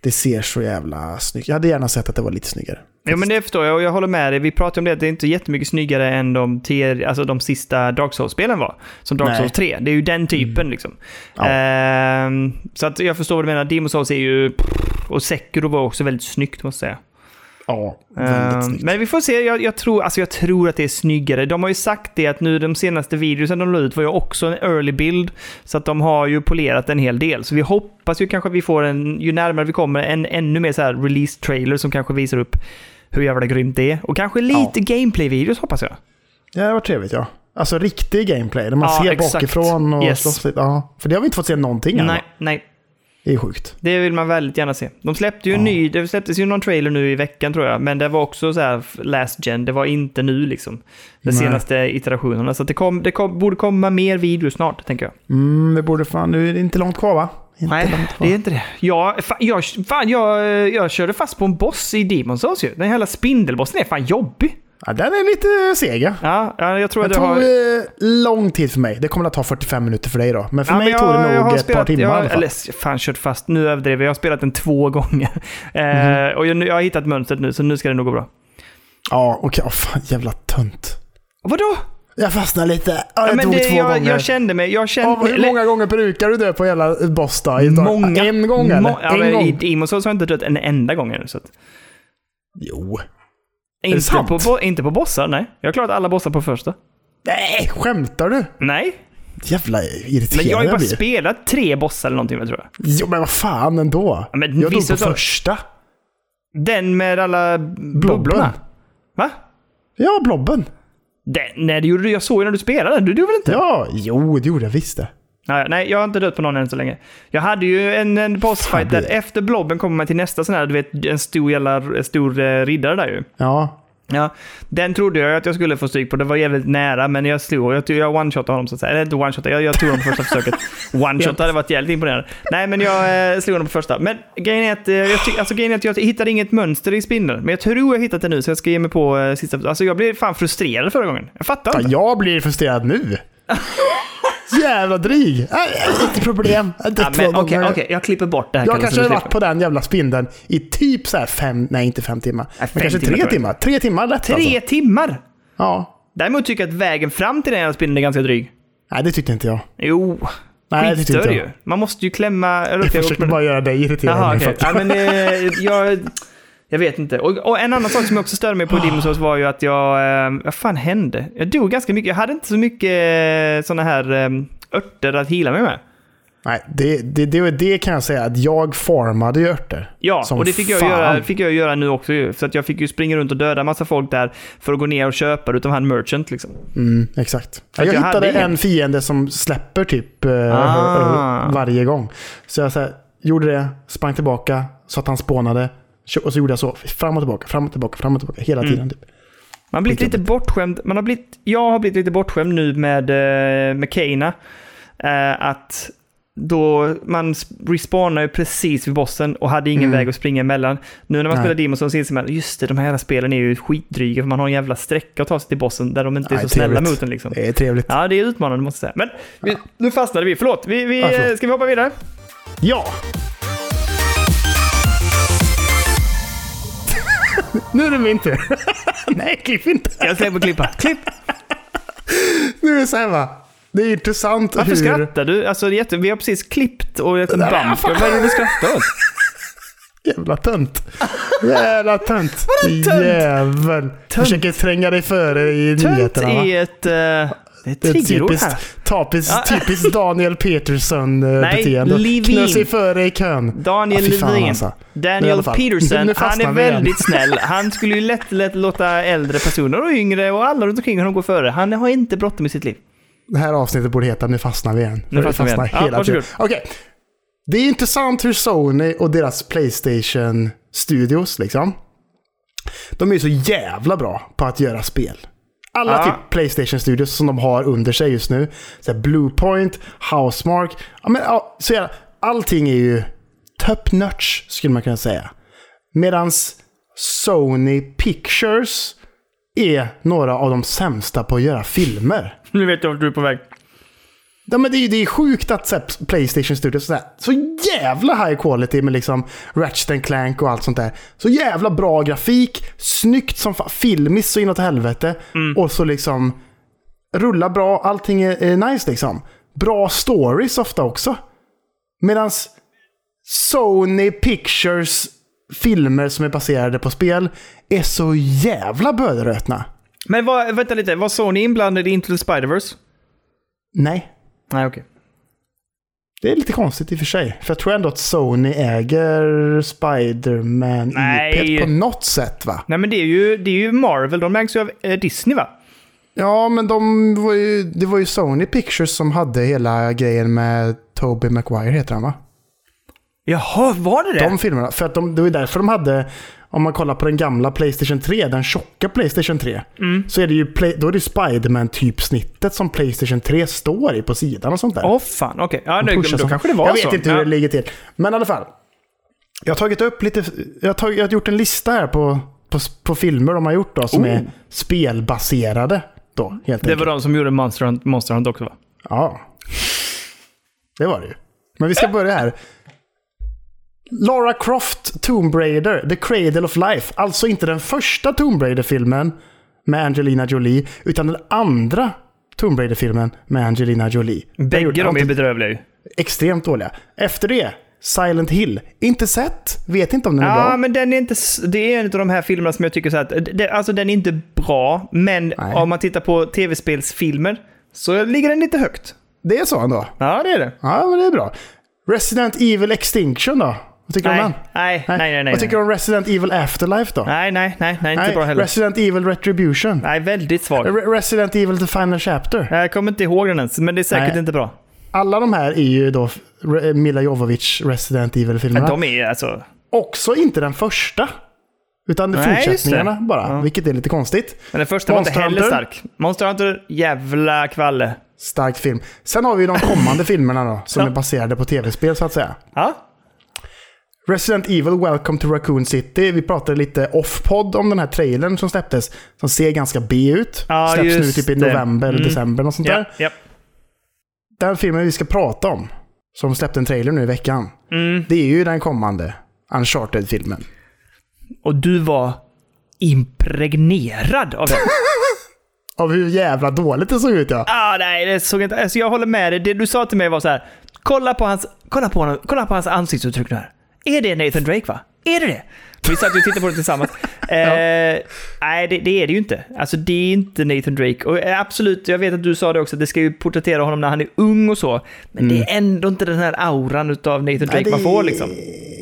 det ser så jävla snyggt. Jag hade gärna sett att det var lite snyggare. Ja, men det förstår jag och jag håller med dig. Vi pratade om det, att det är inte jättemycket snyggare än de, tier, alltså de sista Dark Souls-spelen var. Som Dark Nej. Souls 3. Det är ju den typen liksom. Ja. Ehm, så att jag förstår vad du menar. Demon Souls är ju... Och Sekiro var också väldigt snyggt, måste jag säga. Ja, väldigt Ehm, snyggt. men vi får se. Jag, jag, tror, alltså jag tror att det är snyggare. De har ju sagt det att nu de senaste videosen de la ut var ju också en early build. Så att de har ju polerat en hel del. Så vi hoppas ju kanske att vi får en, ju närmare vi kommer, en ännu mer så här release trailer som kanske visar upp hur jävla grymt det är. Och kanske lite gameplay-videos hoppas jag. Ja, det var trevligt ja. Alltså riktig gameplay, där man Ja, ser exakt. bakifrån och Yes. slåss lite. Ja, för det har vi inte fått se någonting än. Nej, nej. Det är sjukt. Det vill man väldigt gärna se. De släppte ju en ny, det släpptes ju någon trailer nu i veckan tror jag, men det var också så här last gen, det var inte nu liksom. De senaste iterationerna. Så det, kom, det kom, borde komma mer videos snart, tänker jag. Mm, det borde fan... Nu är det inte långt kvar va? Inte Nej, det är inte det. Ja, fan, jag, fan, jag, jag körde fast på en boss i Demon's Souls ju. Den jävla spindelbossen är fan jobbig. Ja, den är lite seg ja. Ja, ja, jag tror Det tog har... eh, lång tid för mig. Det kommer att ta 45 minuter för dig då. Men för Ja, mig men jag- tog det nog ett spelat, par timmar i jag, alla fall. Eller fan, kört fast. Nu överdriver jag. Jag har spelat den två gånger. Eh, Mhm. och jag, jag har hittat mönstret nu, så nu ska det nog gå bra. Ja, okej. Åh, fan, jävla tönt. Vadå? Jag fastnade lite. Ja, Ja, jag men tog det, två jag, gånger. jag kände mig... Jag kände Ja, mig hur många gånger brukar du dö på jävla boss då? I- Många. En gång eller? Må- ja, en men gång? I Demon's Souls har jag inte dött en enda gång ännu. Jo. Inte, sant? på, inte på bossar, nej. Jag har klarat alla bossar på första. Nej, skämtar du? Nej. Jävla irriterande Men jag har ju bara spelat tre bossar eller någonting, tror jag. Jo, men vad fan ändå. Ja, men jag dog på första. Den med alla Blobben. bubblorna. Va? Ja, blobben. Den, nej, det gjorde du. Jag såg ju när du spelade. Du gjorde väl inte? Ja, jo, det gjorde jag visst det. Nej, nej, jag har inte dött på någon än så länge. Jag hade ju en, en bossfight där efter blobben kommer man till nästa sån här, du vet, en stor jävla stor eh, riddare där ju. Ja, Ja, den trodde jag att jag skulle få stryk på. Det var jävligt nära, men jag slog. Jag, jag one-shotade honom så att säga. Eller inte one-shotade, jag, jag tog honom på första försöket. One-shot hade varit jävligt imponerande. Nej, men jag eh, slog honom på första. Men grejen är att, eh, jag, ty- alltså, grejen är att jag hittade inget mönster i spindeln. Men jag tror jag hittat det nu, så jag ska ge mig på eh, sista... Alltså jag blev fan frustrerad förra gången. Jag fattar Ja, inte. jag blir frustrerad nu. Jävla dryg. Äh, Inte problem. Jag dött Ja, men Okej, gånger. okej, jag klipper bort det här. Jag kanske har varit på den jävla spindeln i typ så här fem, nej inte fem timmar. Nej, men fem kanske timmar tre jag. timmar. Tre timmar lätt Tre alltså. timmar! Ja. Däremot tycker jag att vägen fram till den jävla spindeln är ganska dryg. Nej, det tyckte inte jag. Jo, Nej, det tyckte inte ju. jag. Man måste ju klämma... Eller, Jag okej, försöker men- bara göra dig irriterad. Jaha, okej. att- Ja, men eh, jag... Jag vet inte. Och, och en annan sak som jag också störde mig på i Demon's Souls var ju att jag... Eh, vad fan hände? Jag dog ganska mycket. Jag hade inte så mycket sådana här eh, örter att hila mig med. Nej, det, det, det, det kan jag säga att jag formade ju örter. Ja, och det fick jag, fan. göra, fick jag göra nu också ju. Så att jag fick ju springa runt och döda massa folk där för att gå ner och köpa utav han merchant liksom. Mm, exakt. Jag jag hittade en fiende som släpper typ eh, Ah. eh, varje gång. Så jag så här, gjorde det, sprang tillbaka så att han spånade. Och så gjorde jag så, fram och tillbaka, fram och tillbaka, fram och tillbaka, hela Mm. tiden. Typ. Man har blivit lite bortskämd. Man har blivit, jag har blivit lite bortskämd nu med, eh, med Keina. Eh, att då man sp- respawnar ju precis vid bossen och hade ingen Mm. väg att springa emellan. Nu när man Nej. spelar Demon's Souls inser man just det, de här jävla spelen är ju skitdryga för man har en jävla sträcka att ta sig till bossen där de inte är Nej, så snälla trevligt. mot en liksom. Det är trevligt. Ja, det är utmanande måste jag säga. Men vi, nu fastnade vi. Förlåt. Vi, vi, Ja, förlåt. ska vi hoppa vidare? Ja! Nu är det min tur. Nej, klipp inte. Jag släpper klippa. Klipp! Nu är det så här va. Det är intressant Varför hur... skrattar du? Alltså, det är jätte, vi har precis klippt och gett en Nej, bump. fan. Vad är det du skrattar åt? Jävla tönt. Jävla tönt. Vadå tönt? Jävel. Försöker tränga dig före i Tönt nyheterna va? är ett... Uh, det är ett triggerord här. typiskt, Ja. typiskt Daniel Peterson-beteende. Nej, Levin. Knö sig före i kön. Daniel Ja, fan, Levin. alltså. Daniel. Peterson, han är väldigt snäll. Han skulle ju lätt, lätt låta äldre personer och yngre och alla runt omkring honom gå före. Han har inte bråttom i sitt liv. Det här avsnittet borde heta Nu fastnar vi igen. Nu fastnar vi igen. Ja, hela tiden. varsågod. Okej. Det är intressant hur Sony och deras Playstation Studios, liksom. De är så jävla bra på att göra spel. Alla Ja. typ Playstation Studios som de har under sig just nu. Så här Bluepoint, Housemark. Ja, men, ja, så jävla, allting är ju top notch, skulle man kunna säga. Medans Sony Pictures är några av de sämsta på att göra filmer. Nu vet jag vart du är på väg. Ja, men det, är, det är sjukt att här, Playstation Studios så, här, så jävla high quality med liksom Ratchet and Clank och allt sånt där. Så jävla bra grafik, snyggt som fan, filmiskt så inåt helvete. Och så liksom rullar bra, allting är, är nice liksom. Bra stories ofta också. Medan Sony Pictures filmer som är baserade på spel är så jävla böderötna. Men vad, vänta lite, var Sony inblandad i Into the Spider-Verse? Nej. Nej, okej. Det är lite konstigt i och för sig. För jag tror ändå att Sony äger Spider-Man. IP på något sätt va? Nej men det är ju, det är ju Marvel, de ägs ju av eh, Disney va? Ja, men de var ju, det var ju Sony Pictures som hade hela grejen med Tobey Maguire heter han va? Jaha, var det det? De filmerna. För att de, det var ju därför de hade, om man kollar på den gamla Playstation 3, den tjocka Playstation 3. Mm. Så är det ju, play, då är det Spiderman typsnittet som Playstation 3 står i på sidan och sånt där. Åh fan, okej. Ja, De då, kanske det var Jag så. vet inte hur ja. det ligger till. Men i alla fall. Jag har tagit upp lite, jag har, tagit, jag har gjort en lista här på, på, på filmer de har gjort då som Oh. är spelbaserade. Då, helt Det enkelt. var de som gjorde Monster Hunt, Monster Hunt också va? Ja. Det var det ju. Men vi ska börja här. Lara Croft, Tomb Raider, The Cradle of Life. Alltså inte den första Tomb Raider-filmen med Angelina Jolie, utan den andra Tomb Raider-filmen med Angelina Jolie. Bägge de är bedrövliga ju. extremt dåliga. Efter det, Silent Hill. Inte sett, vet inte om den är Ja, bra. men den är inte... Det är en av de här filmerna som jag tycker så att... Det, alltså den är inte bra, men Nej. om man tittar på tv-spelsfilmer så ligger den lite högt. Det är så ändå. Ja, det är det. Ja, men det är bra. Resident Evil Extinction då? Vad tycker du om den? nej, nej, nej. nej, Vad tycker du om Resident Evil Afterlife då? Nej, nej, nej, nej, inte bra heller. Resident Evil Retribution. Nej, väldigt svag. Re- Resident Evil The Final Chapter. Jag kommer inte ihåg den ens, men det är säkert Nej. inte bra. Alla de här är ju då Re- Mila Jovovich Resident Evil-filmerna. De är alltså... Också inte den första. Utan Nej, fortsättningarna bara, Ja. vilket är lite konstigt. Men den första var inte Monster heller Hunter. stark. Monster Hunter, jävla kvalle. Stark film. Sen har vi de kommande filmerna då, som Ja. är baserade på tv-spel så att säga. Ja, Resident Evil Welcome to Raccoon City. Vi pratade lite off-podd om den här trailern som släpptes. Som ser ganska B ut. Ja, Släpps nu typ i november Mm. december och sånt ja, där. ja. Den filmen vi ska prata om, som släppte en trailer nu i veckan. Mm. Det är ju den kommande Uncharted-filmen. Och du var impregnerad av den. Av hur jävla dåligt det såg ut ja. ah, nej, det såg inte... Alltså jag håller med dig. Det du sa till mig var så här. Kolla på hans, kolla på honom, kolla på hans ansiktsuttryck nu här. Är det Nathan Drake va? Är det det? Vi satt ju och tittade på det tillsammans. eh, nej, det, det är det ju inte. Alltså det är inte Nathan Drake. Och eh, absolut, jag vet att du sa det också, att det ska ju porträttera honom när han är ung och så. Men det är ändå inte den här auran utav Nathan Drake Mm. Nej, man får liksom.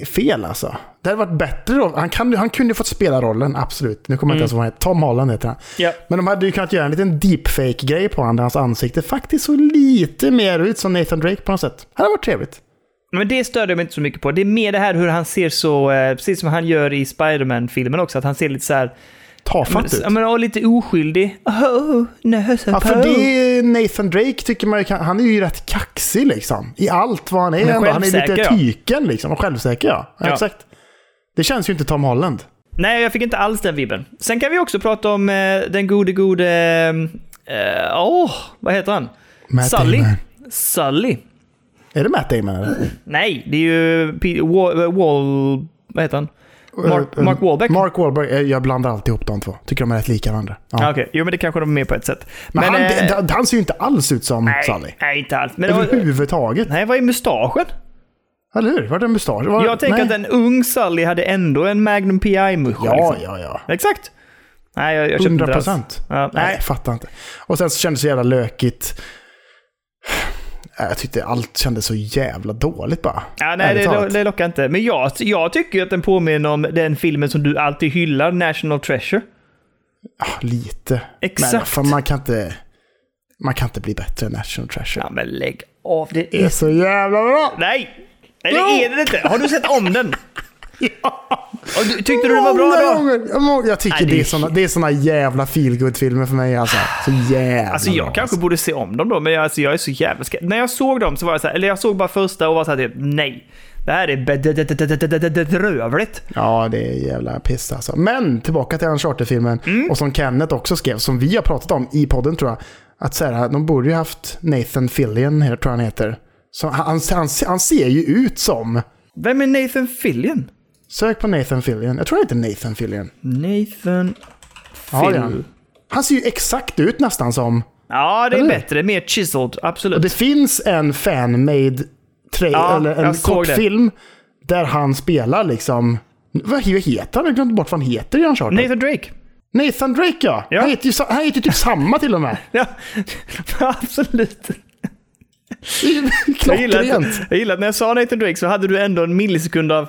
är fel alltså. Det hade varit bättre då. Han, kan, han kunde ju fått spela rollen, absolut. Nu kommer jag inte ens ihåg vad han heter. Tom Holland heter han. Ja. Men de hade ju kunnat göra en liten deepfake-grej på honom där hans ansikte faktiskt såg lite mer ut som Nathan Drake på något sätt. Det hade varit trevligt. Men det störde jag mig inte så mycket på. Det är mer det här hur han ser så, eh, precis som han gör i Spider-Man-filmen också, att han ser lite så här... Tafatt ut. Ja, men, och lite oskyldig. Oh, no, so Ja, för det Nathan Drake tycker man ju han är ju rätt kaxig liksom. I allt vad han är. är ändå. Han är lite ja. tyken liksom. Och självsäker ja. ja. Exakt. Det känns ju inte Tom Holland. Nej, jag fick inte alls den vibben. Sen kan vi också prata om eh, den gode, gode... eh, Åh, vad heter han? Matt Sully. Damon. Sully. Är det Matt Damon eller? Nej, det är ju P- Wall... Wall vad heter han? Mark, Eh, Mark Wahlbeck? Mark Wahlberg. eh, Jag blandar alltid ihop de två. Tycker de är rätt lika varandra. Ja. Ja. Okej, jo men det kanske de är med på ett sätt. Men, han, eh, det- det- han ser ju inte alls ut som nej, Sully. nej, inte alls. Men, det var- Överhuvudtaget. nej, vad är mustaschen? Eller hur? Vart är mustasch? Var, Jag tänker att en ung Sully hade ändå en Magnum PI-musch. Ja, liksom. ja, ja. Exakt. Nej, jag, jag köpte 100 inte det alls. procent. Ja, Nej, nej. jag fattar inte. Och sen så kändes det så jävla lökigt. Äh, Jag tyckte allt kändes så jävla dåligt bara. Ja, nej, det, det lockar inte. Men jag, jag tycker att den påminner om den filmen som du alltid hyllar, National Treasure. Ja, lite. Exakt. Men fan, man kan inte... Man kan inte bli bättre än National Treasure. Ja, men lägg av. Det Det är är... så jävla bra! Nej! Nej, det Jo. är det inte. Har du sett om den? Och du, tyckte du det var bra då? gånger. Jag tycker Nej, det är såna, det är såna jävla feelgood-filmer för mig alltså. Så jävla Alltså jag bra, kanske borde se om dem då, men jag, alltså, jag är så jävla. När jag såg dem så var jag så här, eller jag såg bara första och var så här, typ, nej. Det här är bedrövligt. Ja, det är jävla piss alltså. Men tillbaka till Uncharted-filmen. Mm. Och som Kenneth också skrev, som vi har pratat om i podden tror jag. Att så här, de borde ju haft Nathan Fillion, tror jag han heter. Så han, han, han ser ju ut som... Vem är Nathan Fillion? Sök på Nathan Fillion. Jag tror han heter Nathan Fillion. Nathan Ja, det är Fill. han. Han ser ju exakt ut nästan som... Ja, det är Eller? bättre. Mer chiseled, absolut. Och det finns en fan-made tra- Ja, eller en jag såg kort det. film där han spelar liksom... Vad heter han? Jag glömt bort vad han heter i Uncharted. Nathan Drake. Nathan Drake ja! Ja. Han, heter ju, han heter typ samma till och med. Ja, absolut. Jag gillar, att, jag gillar att när jag sa Nathan Drake så hade du ändå en millisekund av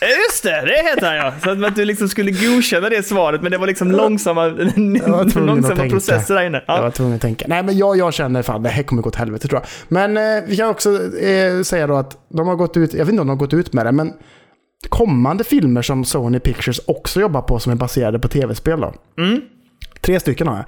Just det, det heter han ja! Så att du liksom skulle godkänna det svaret, men det var liksom långsamma, att långsamma processer där inne. Jag Ja. var tvungen att tänka. Nej, men jag, jag känner fan det här kommer gå åt helvete tror jag. Men eh, vi kan också eh, säga då att de har gått ut, jag vet inte om de har gått ut med det, men kommande filmer som Sony Pictures också jobbar på som är baserade på tv-spel då. Mm. Tre stycken har jag.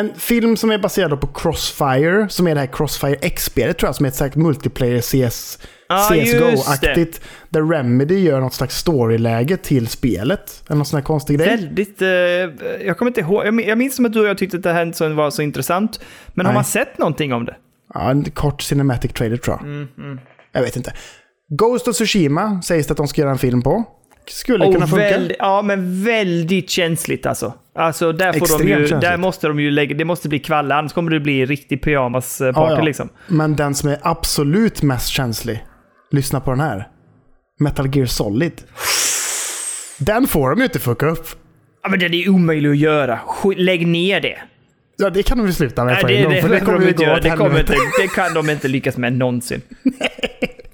En film som är baserad på Crossfire, som är det här Crossfire X-spelet tror jag, som är ett slags multiplayer CS, Just CSGO-aktigt. Där Remedy gör något slags storyläge till spelet. Eller någon sån här konstig grej. Väldigt, eh, jag kommer inte ihåg, jag min- jag minns som att du och jag tyckte att det här var så intressant. Men har Nej. man sett någonting om det? Ja, en kort cinematic trailer tror jag. Mm, Jag vet inte. Ghost of Tsushima sägs det att de ska göra en film på. Skulle kunna Och funka. väldigt, ja, men väldigt känsligt alltså. Alltså där, får de ju, känsligt. där måste de ju lägga, det måste bli kvalle, annars kommer det bli riktig pyjamas-party Ja, ja. liksom. Men den som är absolut mest känslig, lyssna på den här. Metal Gear Solid. Den får de ju inte fucka upp. Ja, men det är omöjligt att göra. Lägg ner det. Ja, det kan de ju sluta med Nej, på det, en gång, det, för det, det kommer de inte göra. det, kommer inte, det kan de inte lyckas med någonsin.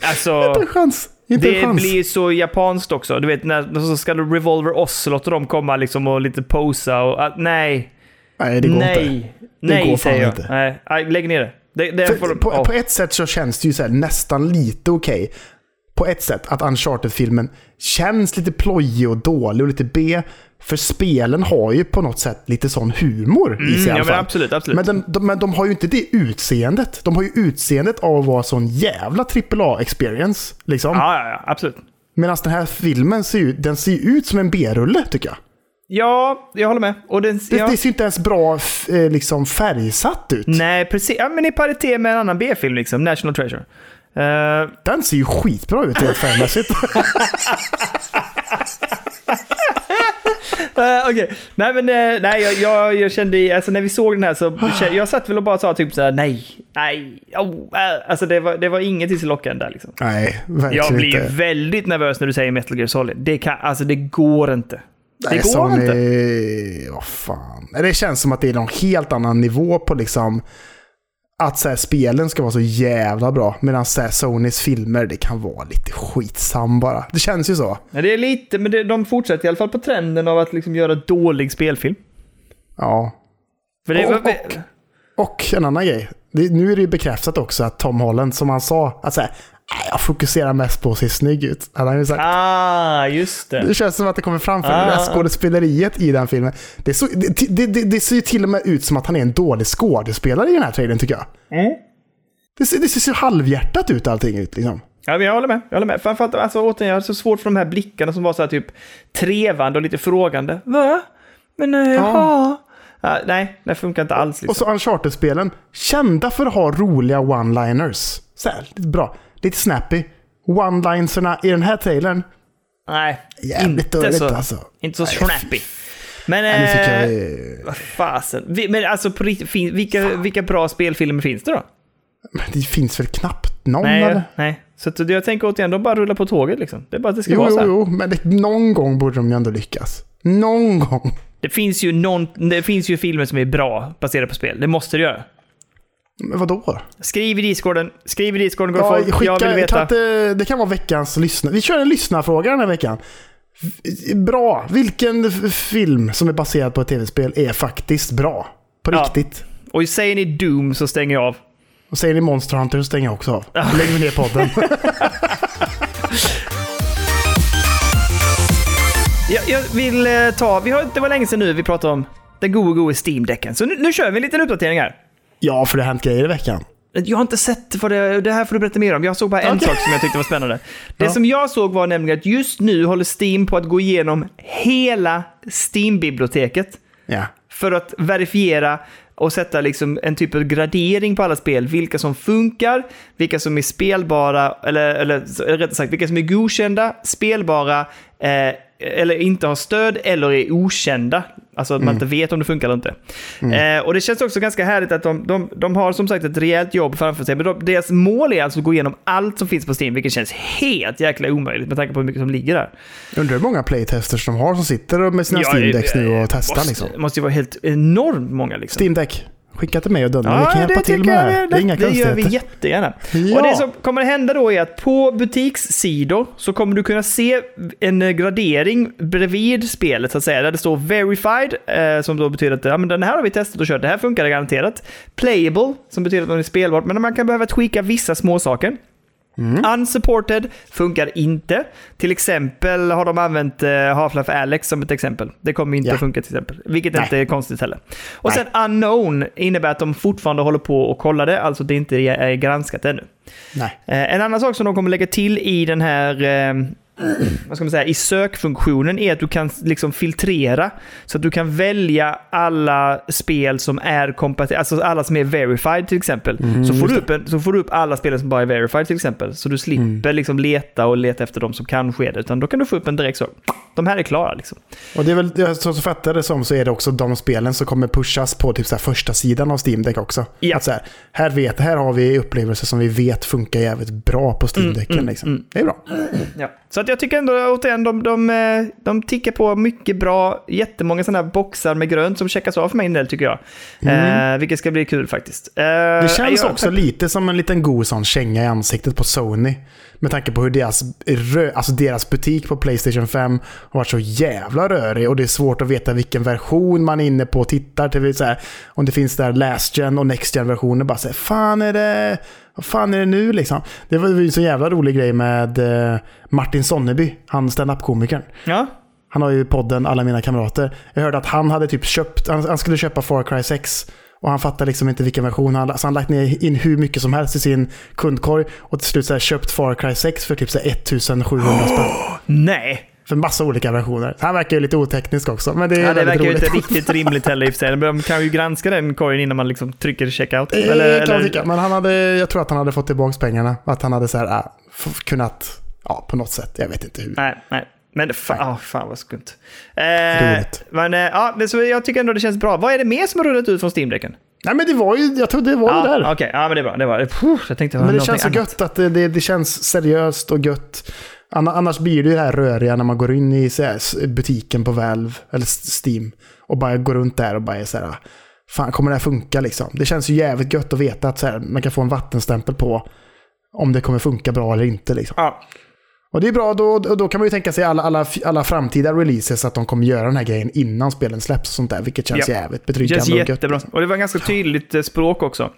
Alltså, Inte en chans. Inte en det chans. blir så japanskt också. Du vet, när så ska det Revolver Ocelot och de komma liksom och lite posa och... ah, nej. Nej, det går nej. inte. Nej, går säger jag. inte. Nej, nej, lägg ner det. Det, det För, de, på, ja. på ett sätt så känns det ju så här, nästan lite okej. På ett sätt att Uncharted-filmen känns lite plojig och dålig och lite B. För spelen har ju på något sätt lite sån humor i sig i Mm, ja, men absolut, absolut. Men, den, de, men de har ju inte det utseendet. De har ju utseendet av att vara sån jävla AAA-experience. Liksom. Ja, ja, ja, absolut. Medan den här filmen ser ut, den ser ut som en B-rulle, tycker jag. Ja, jag håller med. Och den, Det, ja. det ser inte ens bra eh, liksom, färgsatt ut. Nej, precis. Ja, men i paritet med en annan B-film, liksom. National Treasure. Eh, Den ser ju skitbra ut rent färgmässigt. Uh, Okej, nej men eh, nej, jag, jag, jag kände, alltså när vi såg den här så, jag satt väl och bara sa typ såhär nej, nej, oh, äh. alltså det var, det var ingenting till lockande där liksom. Nej, verkligen Jag blir inte. väldigt nervös när du säger Metal Gear Solid. Det kan, alltså det går inte. Det Nej, går Sony, inte. Vad fan. Det känns som att det är någon helt annan nivå på liksom att så här, spelen ska vara så jävla bra. Medan så här, Sonys filmer, det kan vara lite skitsam bara. Det känns ju så. Men det är lite, men det, de fortsätter i alla fall på trenden av att liksom göra dålig spelfilm. Ja. Det, Och- och- Och en annan grej. Det, nu är det ju bekräftat också att Tom Holland, som han sa, att "Nej, jag fokuserar mest på att se snygg ut. Hade han ju sagt. Ah, just det. Det känns som att det kommer fram för Ah. det där skådespeleriet i den filmen. Det, så, det, det, det, ser ju till och med ut som att han är en dålig skådespelare i den här trailern tycker jag. Mm. Det ser, det ser så halvhjärtat ut allting ut liksom. Ja, men jag håller med. Jag håller med. Framförallt, alltså, återigen, jag har så svårt för de här blickarna som var så här typ trevande och lite frågande. Va? Men, uh, ja. Ja, nej, det funkar inte alls. Och Liksom. så Uncharted-spelen, kända för att ha roliga one-liners. Så här, lite bra. Lite snappy. One-linerserna i den här trailern, Nej, jävligt inte dåligt så, alltså. inte så Nej, snappy. Men, Nej, jag... eh, vad fasen. Vi, men alltså, på fin, vilka, vilka bra spelfilmer finns det då? Men det finns väl knappt någon Nej, eller? nej. Så att, jag tänker återigen, de bara rullar på tåget liksom. Det är bara att det ska Jo, vara så jo, här. jo, men det, någon gång borde de ju ändå lyckas. Någon gång. Det finns, ju någon, det finns ju filmer som är bra baserade på spel. Det måste det göra. Men vadå? Skriv i discorden. Skriv i discorden, går Ja, folk. skicka, jag vill kan veta. inte, det kan vara veckans lyssnare. Vi kör en lyssnarfråga den här veckan. Bra. Vilken film som är baserad på ett tv-spel är faktiskt bra? På Ja. riktigt. Och säger ni Doom så stänger jag av. Och säger ni Monster Hunter så stänger jag också av. Då lägger vi ner podden. Jag, jag vill eh, ta, vi har, det var länge sedan nu vi pratade om den gode, gode Steam-däcken. Så nu, nu kör vi en liten uppdatering här. ja, för det har hänt grejer i veckan. Jag har inte sett vad det, det här får du berätta mer om. Jag såg bara en Okej. sak som jag tyckte var spännande. Det Ja. som jag såg var nämligen att just nu håller Steam på att gå igenom hela Steam-biblioteket Ja. för att verifiera och sätta liksom en typ av gradering på alla spel. Vilka som funkar, vilka som är spelbara, eller, eller rättare sagt, vilka som är godkända, spelbara, eh, eller inte har stöd, eller är okända. Alltså att man inte vet om det funkar eller inte. Eh, och det känns också ganska härligt att de, de, de har som sagt ett rejält jobb framför sig. Men de, deras mål är alltså att gå igenom allt som finns på Steam, vilket känns helt jäkla omöjligt med tanke på hur mycket som ligger där. Undrar hur många playtesters de har som sitter med sina Ja, Steam Decks eh, nu och testar måste, liksom. måste ju vara helt enormt många liksom. Steam Deck. Skicka till mig och Dunne. vi Ja, kan hjälpa till med det. Det, är inga det gör vi jättegärna. Ja. Och det som kommer hända då är att på butikssidor så kommer du kunna se en gradering bredvid spelet så att säga. Där det står verified, eh, som då betyder att ja, men den här har vi testat och kört, det här funkar garanterat. Playable, som betyder att den är spelbar, men man kan behöva tweaka vissa små saker. Mm. Unsupported funkar inte. Till exempel har de använt eh, Half-Life Alyx som ett exempel. Det kommer inte Ja. att funka till exempel. Vilket Nej. inte är konstigt heller. Och Nej. sen unknown innebär att de fortfarande håller på och kollar det, alltså det inte är granskat ännu. Nej. Eh, En annan sak som de kommer lägga till i den här eh, vad ska man säga, i sökfunktionen är att du kan liksom filtrera. Så att du kan välja alla spel som är kompatibla, alltså alla som är verified till exempel. Mm, så, får du upp en, så får du upp alla spel som bara är verified till exempel. Så du slipper Mm. liksom leta och leta efter de som kanske är det. Utan då kan du få upp en direkt så. De här är klara liksom. Och det är väl, så fattar det som så är det också de spelen som kommer pushas på typ så första sidan av Steam Deck också. Ja. Att så här, här, vet, här har vi upplevelser som vi vet funkar jävligt bra på Steam Decken. mm, liksom. mm. Det är bra. Ja. Så att jag tycker ändå återigen, de, de, eh, de tickar på mycket bra, jättemånga sådana här boxar med grönt som checkas av för min del tycker jag. Eh, vilket ska bli kul faktiskt. Eh, Mm. Det känns jag- också lite som en liten god sån känga i ansiktet på Sony. Med tanke på hur deras, alltså deras butik på Playstation 5 har varit så jävla rörig och det är svårt att veta vilken version man är inne på och tittar till. Så här, om det finns där last gen och next gen versioner. Bara säga fan är det, vad fan är det nu liksom? Det var ju en så jävla rolig grej med eh, Martin Sonneby, han stand-up-komikern. Ja, Han har ju podden Alla mina kamrater. Jag hörde att han hade typ köpt, han, skulle köpa Far Cry 6. Och han fattade liksom inte vilken version. Han, så han lagt ner in hur mycket som helst i sin kundkorg. Och till slut så köpt Far Cry 6 för typ så här 1700 spänn. nej. För massa olika versioner. Han verkar ju lite oteknisk också. Men det är Ja, det verkar ju inte riktigt rimligt heller i och för sig. De kan ju granska den korgen innan man liksom trycker checkout. Eh, Eller, kan man eller, tycka. Men han hade, jag tror att han hade fått tillbaka pengarna. Att han hade så här, äh, kunnat, ja på något sätt. Jag vet inte hur. nej, nej. Men fan, oh, fan vad skumt. Eh, men eh, ja, så jag tycker ändå det känns bra. Vad är det mer som har rullat ut från Steam-däcken? Nej men det var ju, jag trodde det var Ja, det där. Okej, ja men det är bra. Det var. Puh, jag tänkte Men det känns så annat. gött att det, det, det känns seriöst och gött. Anna- Annars blir det ju det här röriga när man går in i butiken på Valve eller Steam och bara går runt där och bara är så här, fan kommer det här funka liksom? Det känns ju jävligt gött att veta att så här, man kan få en vattenstämpel på om det kommer funka bra eller inte liksom. Ja, Och det är bra, då, och då kan man ju tänka sig alla, alla, alla framtida releases att de kommer göra den här grejen innan spelen släpps och sånt där, vilket känns Ja. jävligt det betryggande känns och gött. jättebra. liksom. Och det var ganska tydligt eh, språk också.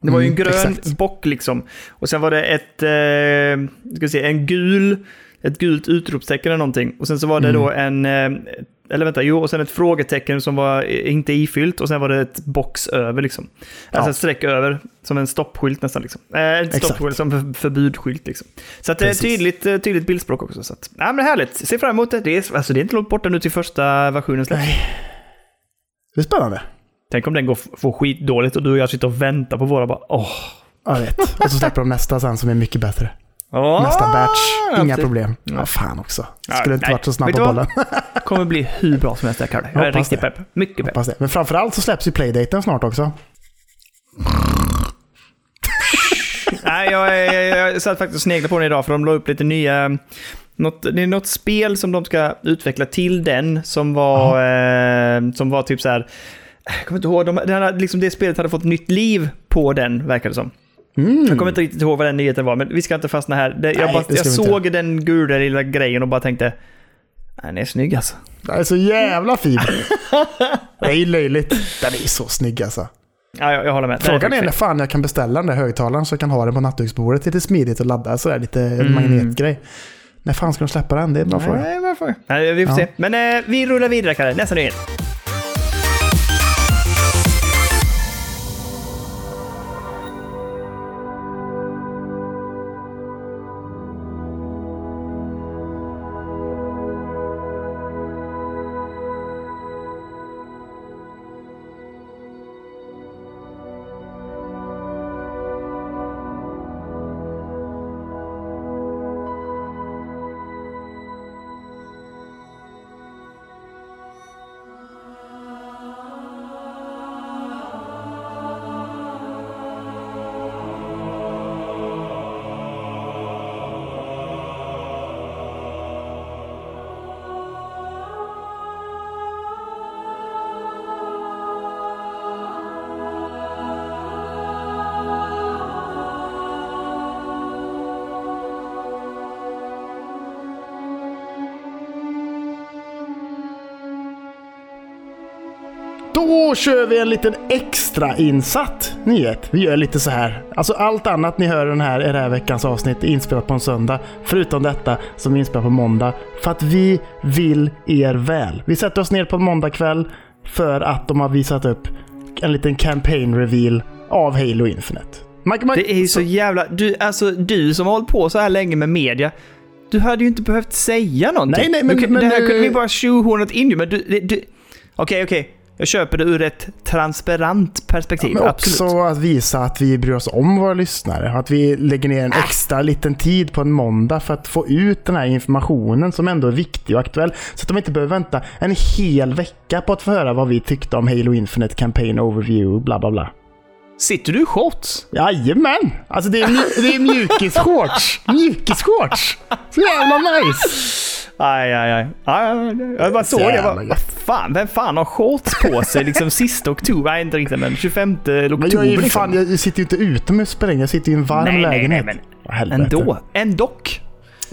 Det var ju en Mm, grön exakt. bock liksom. Och sen var det ett, eh, ska se, en gul, ett gult utropstecken eller någonting. Och sen så var det Mm. då en, eh, eller vänta, jo, och sen ett frågetecken som var eh, inte ifyllt och sen var det ett box över liksom. Alltså Ja. ett streck över, som en stoppskylt nästan liksom. Eh, inte stoppskylt, som för, förbudsskylt liksom. Så att det är Precis. tydligt, eh, tydligt bildspråk också. Så att, ja men härligt, se fram emot det. Det är, alltså, det är inte långt borta nu till första versionen släpps. Nej. Det är spännande. Tänk om den går får skitdåligt och du och jag sitter och väntar på våra bara åh. Jag vet. Och så släpper de nästa sen som är mycket bättre. åh Nästa batch, inga precis. problem. Ja. Ja, fan också. Ja, Skulle inte nej. varit så snabb på bollen. kommer bli hur bra som helst Kalle. Jag är riktigt det. pepp. Mycket pepp. Det. Men framförallt så släpps ju playdaten snart också. Nej, jag, jag, jag satt faktiskt och sneglade på den idag för de la upp lite nya... Något, det är något spel som de ska utveckla till den som var, eh, som var typ så här... Jag kommer inte ihåg, de, den hade, liksom det spelet hade fått nytt liv på den, verkar det som. Mm. Jag kommer inte riktigt ihåg vad den nyheten var, men vi ska inte fastna här. Det, jag Nej, bara, jag vi inte. såg den gula lilla grejen och bara tänkte, "Nej, den är snygg alltså. Det är så jävla fin. Det är löjligt. Den är så snygg alltså. Ja, jag, jag håller med. Den Frågan är när fan jag kan beställa den där högtalaren så jag kan ha den på nattduksbordet lite smidigt och ladda sådär lite Mm. magnetgrej. När fan ska de släppa den? Det är en bra fråga. Nej, varför? Nej, vi får Ja. se. Men eh, vi rullar vidare, Kalle. Nästa nyhet. Då kör vi en liten extra insatt nyhet. Vi gör lite så här. Alltså allt annat ni hör i den här, i det här veckans avsnitt är inspelat på en söndag. Förutom detta som är inspelat på måndag. För att vi vill er väl. Vi sätter oss ner på en måndagkväll för att de har visat upp en liten campaign reveal av Halo Infinite. Man, man, Det är ju så jävla... Du, alltså, du som har hållit på så här länge med media. Du hade ju inte behövt säga någonting. Nej, nej, men- du, men det här nu- kunde vi bara tjohornat in ju, men du... du Okej, okej. Jag köper det ur ett transparent perspektiv. Men absolut. också att visa att vi bryr oss om våra lyssnare. Att vi lägger ner en extra liten tid på en måndag för att få ut den här informationen som ändå är viktig och aktuell. Så att de inte behöver vänta en hel vecka på att få höra vad vi tyckte om Halo Infinite Campaign Overview, bla bla bla. Sitter du i shorts? Jajamän! Alltså det är, det är mjukisshorts. Mjukisshorts. Så jävla nice! Aj, aj, aj. aj, aj, aj. Jag bara såg det. Jag bara, vad fan, vem fan har shorts på sig liksom sista oktober? Nej, inte riktigt, men 25 oktober Men jag, är liksom. fan, jag sitter ju inte utomhus spelar in. Jag sitter i en varm Nej, nej, nej, lägenhet. men helvete. Ändå. Ändock.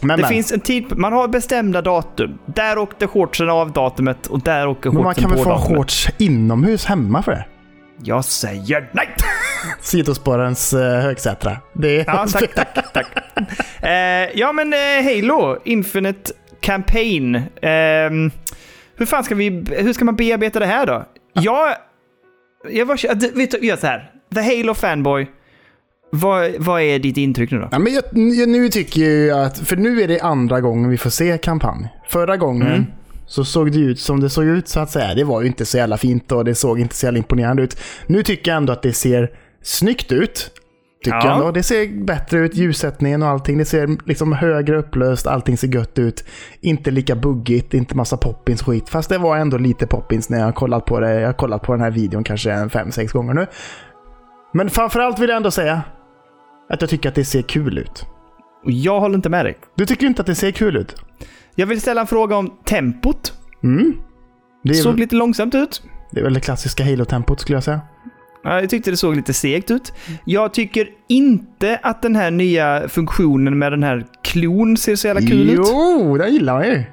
Men, Det men. finns en tid, man har bestämda datum. Där åkte shortsen av datumet och där åker Men man shortsen kan väl på få datumet. shorts inomhus hemma för det? Jag säger nej! Sidospårens uh, högsätra. Det är... Ja, tack, tack, tack. Eh, ja, men eh, Halo Infinite Campaign. Ehm, hur fan ska vi, hur ska man bearbeta det här då? Jag, jag var, vet du, gör så här. The Halo Fanboy. Vad, vad är ditt intryck nu då? Ja, men jag, nu tycker jag att, för nu är det andra gången vi får se kampanj. Förra gången Mm. Så såg det ut som det såg ut så att säga. Det var ju inte så jävla fint och det såg inte så jävla imponerande ut. Nu tycker jag ändå att det ser snyggt ut. Tycker Ja. jag ändå. Det ser bättre ut, ljussättningen och allting. Det ser liksom högre upplöst, allting ser gött ut. Inte lika buggigt, inte massa poppins skit. Fast det var ändå lite poppins när jag har kollat på det. Jag har kollat på den här videon kanske en fem, sex gånger nu. Men framförallt vill jag ändå säga att jag tycker att det ser kul ut. Och jag håller inte med dig. Du tycker inte att det ser kul ut? Jag vill ställa en fråga om tempot. Mm. Det Såg väl, lite långsamt ut. det är väl det klassiska Halo-tempot skulle jag säga. Ja, Jag tyckte det såg lite segt ut. Jag tycker inte att den här nya funktionen med den här klon ser så jävla kul ut. Jo, det gillar man ju.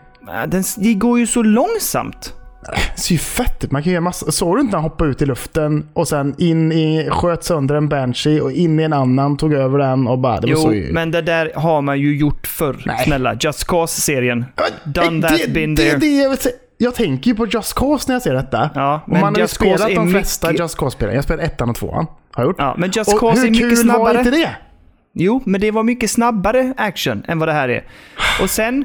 Den, det går ju så långsamt. Det ser ju fett ut. Man kan göra massa... Såg du inte han hoppade ut i luften och sen in i... Sköt sönder en Banshee och in i en annan, tog över den och bara... Det var Jo, så ju... men det där har man ju gjort förr. Nej. Snälla, Just Cause-serien. Done det, that, been det, there. Det, jag, vill säga. jag tänker ju på Just Cause när jag ser detta. Ja, och men man har ju Just spelat de flesta mycket- Just Cause-spelen. Jag har spelat ettan och tvåan. Har jag gjort. Ja, men Just och Cause är hur mycket kul var snabbare. inte det? Jo, men det var mycket snabbare action än vad det här är. Och sen,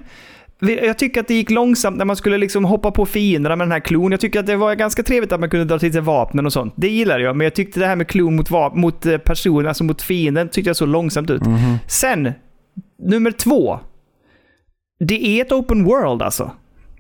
jag tycker att det gick långsamt när man skulle liksom hoppa på fienderna med den här klon. Jag tycker att det var ganska trevligt att man kunde dra till sig vapnen och sånt. Det gillar jag, men jag tyckte det här med klon mot, mot eh, personen, alltså mot fienden, tyckte jag så långsamt ut. Mhm. Sen, nummer två. Det är ett open world alltså.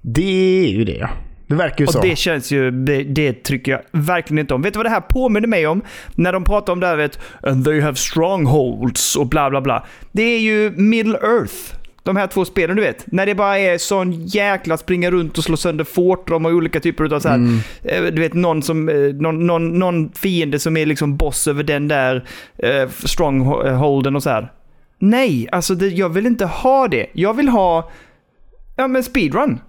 Det är ju det ja. Det verkar ju Och så. det känns ju, det, det tycker jag verkligen inte om. Vet du vad det här påminner mig om? När de pratar om det här, vet, and they have strongholds och bla bla bla. Det är ju Middle Earth. De här två spelen du vet. När det bara är sån jäkla springa runt och slå sönder fort. De har olika typer av så här, Mm. eh, du vet någon, som, eh, någon, någon, någon fiende som är liksom boss över den där eh, strongholden och så här. Nej, alltså det, jag vill inte ha det. Jag vill ha, ja men speedrun.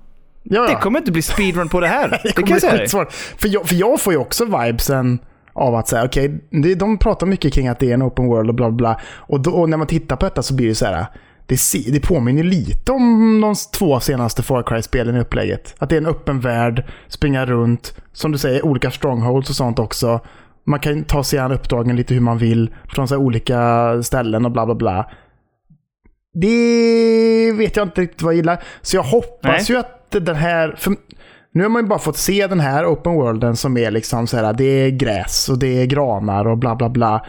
ja, ja. Det kommer inte bli speedrun på det här. det, Det kan jag säga skitsvårt. För jag, för jag får ju också vibesen av att säga, okej, okay, de pratar mycket kring att det är en open world och bla bla bla. Och, då, och när man tittar på detta så blir det så här, det, det påminner lite om de två senaste Far Cry-spelen i upplägget. Att det är en öppen värld, springa runt, som du säger, olika strongholds och sånt också. Man kan ta sig an uppdragen lite hur man vill, från så olika ställen och bla bla bla. Det vet jag inte riktigt vad jag gillar. Så jag hoppas Nej. ju att den här... För nu har man ju bara fått se den här open worlden som är liksom så här, det är gräs och det är granar och bla bla bla.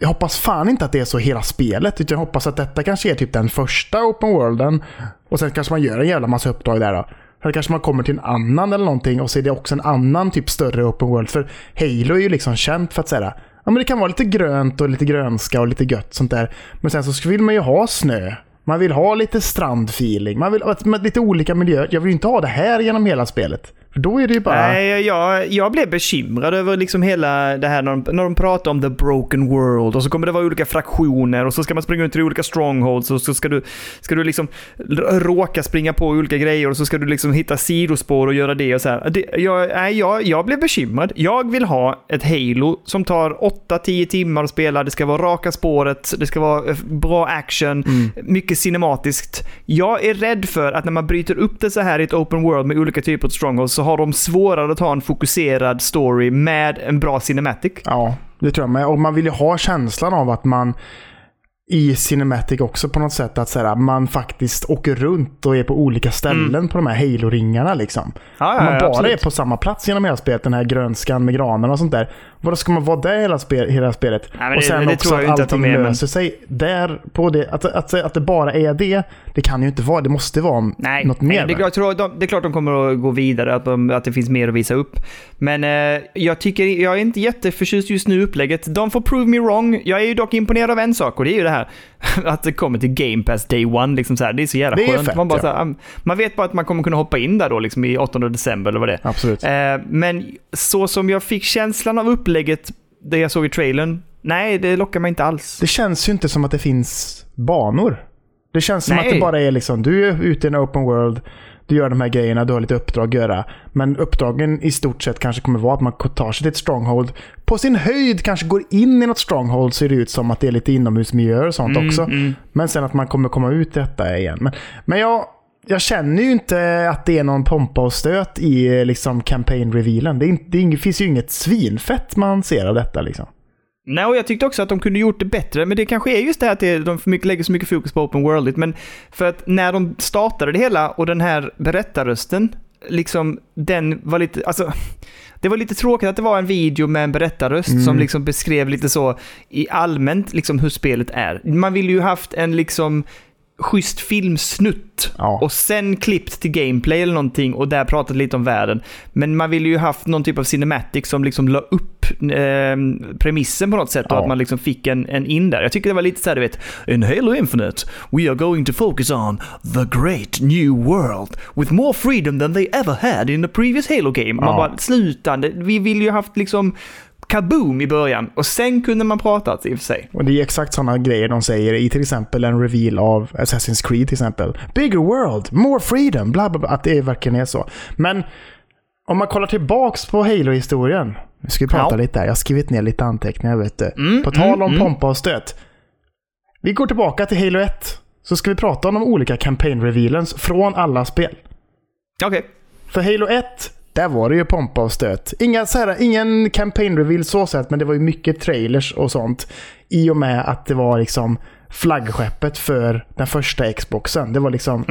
Jag hoppas fan inte att det är så hela spelet, utan jag hoppas att detta kanske är typ den första open worlden. Och sen kanske man gör en jävla massa uppdrag där då. Sen kanske man kommer till en annan eller någonting och så är det också en annan typ större open world. För Halo är ju liksom känt för att säga ja men det kan vara lite grönt och lite grönska och lite gött sånt där. Men sen så vill man ju ha snö. Man vill ha lite strandfeeling. Man vill ha lite olika miljöer. Jag vill ju inte ha det här genom hela spelet. Då är det ju bara... Nej, jag, jag blev bekymrad över liksom hela det här när de, när de pratar om the broken world och så kommer det vara olika fraktioner och så ska man springa runt i olika strongholds och så ska du, ska du liksom råka springa på olika grejer och så ska du liksom hitta sidospår och göra det och så här. Det, jag, nej, jag, jag blev bekymrad. Jag vill ha ett Halo som tar 8-10 timmar att spela. Det ska vara raka spåret, det ska vara eh, bra action, mycket cinematiskt. Jag är rädd för att när man bryter upp det så här i ett open world med olika typer av strongholds så har de svårare att ha en fokuserad story med en bra cinematic. Ja, det tror jag med. Och man vill ju ha känslan av att man i Cinematic också på något sätt att så här, man faktiskt åker runt och är på olika ställen på de här Halo-ringarna. Liksom. Ja, Om man bara absolut. är på samma plats genom hela spelet, den här grönskan med granarna och sånt där. Vadå, ska man vara där hela, spel, hela spelet? Nej, och det- sen det också tror jag att inte allting men- löser sig där på det. Att, att, att det bara är det, det kan ju inte vara. Det måste vara Nej, något mer. det, jag tror, de, det är klart de kommer att gå vidare, att, de, att det finns mer att visa upp. Men eh, jag tycker, jag är inte jätteförtjust just nu i upplägget. De får prove me wrong. Jag är ju dock imponerad av en sak och det är ju det här att det kommer till Game Pass Day One. Liksom så här, det är så jävla Det skönt. fett, man, bara, ja. här, um, man vet bara att man kommer kunna hoppa in där då liksom i 8 december eller vad det är. Absolut. Eh, men så som jag fick känslan av upplägget, det jag såg i trailern, nej, det lockar mig inte alls. Det känns ju inte som att det finns banor. Det känns som Nej. att det bara är liksom, du är ute i en open world, du gör de här grejerna, du har lite uppdrag att göra. Men uppdragen i stort sett kanske kommer vara att man tar sig till ett stronghold. På sin höjd kanske går in i något stronghold ser det ut som att det är lite inomhusmiljöer och sånt Mm, också. Men sen att man kommer komma ut detta igen. Men, men jag, jag känner ju inte att det är någon pompa och stöt i liksom campaign-revealen. Det, är det finns ju inget svinfett man ser av detta liksom. Nej, och jag tyckte också att de kunde gjort det bättre, men det kanske är just det här att de mycket, lägger så mycket fokus på open world men för att när de startade det hela och den här berättarrösten, liksom den var lite, alltså det var lite tråkigt att det var en video med en berättarröst som liksom beskrev lite så i allmänt liksom hur spelet är. Man vill ju haft en liksom schysst filmsnutt Ja. och sen klippt till gameplay eller någonting och där pratat lite om världen. Men man ville ju haft någon typ av cinematic som liksom la upp eh, premissen på något sätt och Ja. att man liksom fick en, en in där. Jag tycker det var lite så här, du vet, in Halo Infinite we are going to focus on the great new world with more freedom than they ever had in the previous Halo game. Man Ja. bara, slutande, vi vill ju haft liksom kaboom i början och sen kunde man pratat i och för sig. Och det är exakt sådana grejer de säger i till exempel en reveal av Assassin's Creed till exempel. Bigger world, more freedom, bla bla bla. Att det verkligen är så. Men om man kollar tillbaks på Halo-historien. Nu ska vi prata Ja. lite här. Jag har skrivit ner lite anteckningar vet du. Mm, på tal mm, om mm. pompa och stöt. Vi går tillbaka till Halo 1. Så ska vi prata om de olika campaign-revealens från alla spel. Okej. För Halo 1, där var det ju pompa och stöt. Inga, så här, ingen campaign reveal så sett, men det var ju mycket trailers och sånt. I och med att det var liksom flaggskeppet för den första Xboxen. Det var liksom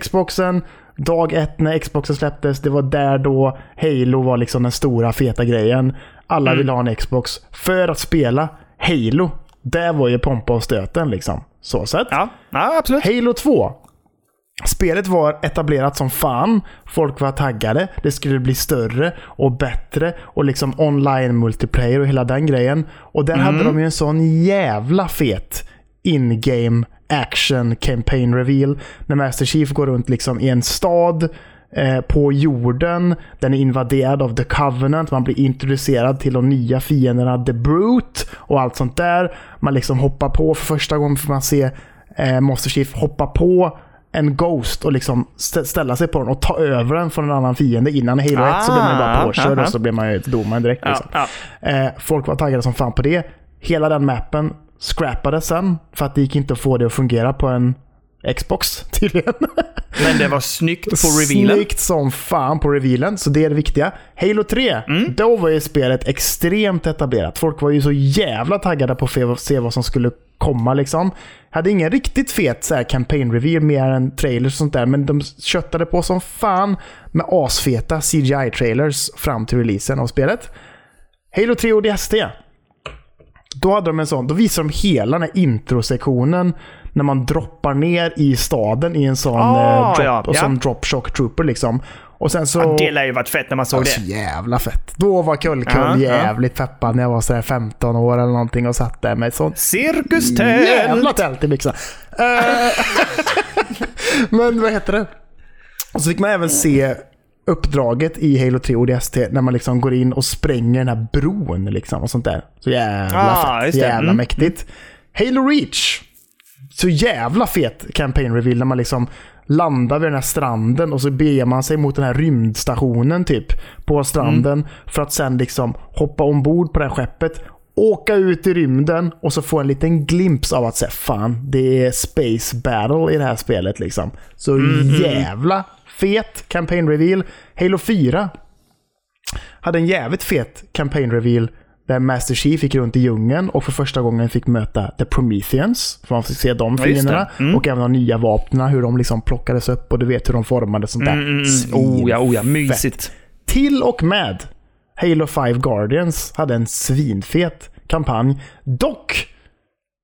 Xboxen, dag ett när Xboxen släpptes, det var där då Halo var liksom den stora feta grejen. Alla ville ha en Xbox för att spela Halo. Det var ju pompa och stöten liksom. Så sett. Ja. ja, absolut. Halo 2. Spelet var etablerat som fan. Folk var taggade. Det skulle bli större och bättre och liksom online multiplayer och hela den grejen. Och där hade de ju en sån jävla fet in-game action campaign reveal. När Master Chief går runt liksom i en stad eh, på jorden. Den är invaderad av The Covenant. Man blir introducerad till de nya fienderna The Brute och allt sånt där. Man liksom hoppar på för första gången får man se eh, Master Chief hoppa på en Ghost och liksom stä- ställa sig på den och ta över den från en annan fiende. Innan Halo 1 så blev man bara Ah, påkörd aha. och så blev man ju ett domare direkt. Liksom. ja. Eh, folk var taggade som fan på det. Hela den mappen scrappades sen för att det gick inte att få det att fungera på en Xbox tydligen. Men det var snyggt på revealen. Snyggt som fan på revealen, så det är det viktiga. Halo 3, Mm. då var ju spelet extremt etablerat. Folk var ju så jävla taggade på att se vad som skulle komma liksom. Hade ingen riktigt fet så här, campaign reveal mer än trailers och sånt där, men de köttade på som fan med asfeta CGI-trailers fram till releasen av spelet. Halo 3 ODST. Då hade de en sån, då visade de hela den här introsektionen när man droppar ner i staden i en sån Ah, eh, drop, ja, och ja. som drop shock trooper liksom. Och sen så... Ja, det lär ju varit fett när man såg Ja, så det. jävla fett. Då var Kullkull ja. jävligt peppad när jag var sådär 15 år eller någonting och satt där med ett sånt Cirkustält! jävla tält i byxan. Eh, Men vad heter det? Och så fick man även se uppdraget i Halo 3 ODST när man liksom går in och spränger den här bron liksom och sånt där. Så jävla Ah, fett. det. Jävla Mm. mäktigt. Halo Reach. Så jävla fet campaign reveal när man liksom landar vid den här stranden och så beger man sig mot den här rymdstationen typ på stranden Mm. för att sen liksom hoppa ombord på det här skeppet åka ut i rymden och så få en liten glimt av att säga fan, det är space battle i det här spelet liksom. Så Mm-hmm. jävla fet campaign reveal. Halo 4 hade en jävligt fet campaign reveal där Master Chief gick runt i djungeln och för första gången fick möta The Prometheans. För man fick se de Ja, fienderna. det. Mm. Och även de nya vapnen, hur de liksom plockades upp och du vet hur de formades. Sånt där. Mm, mm, mm. Oh ja, oh ja, mysigt. Till och med Halo 5 Guardians hade en svinfet kampanj. Dock,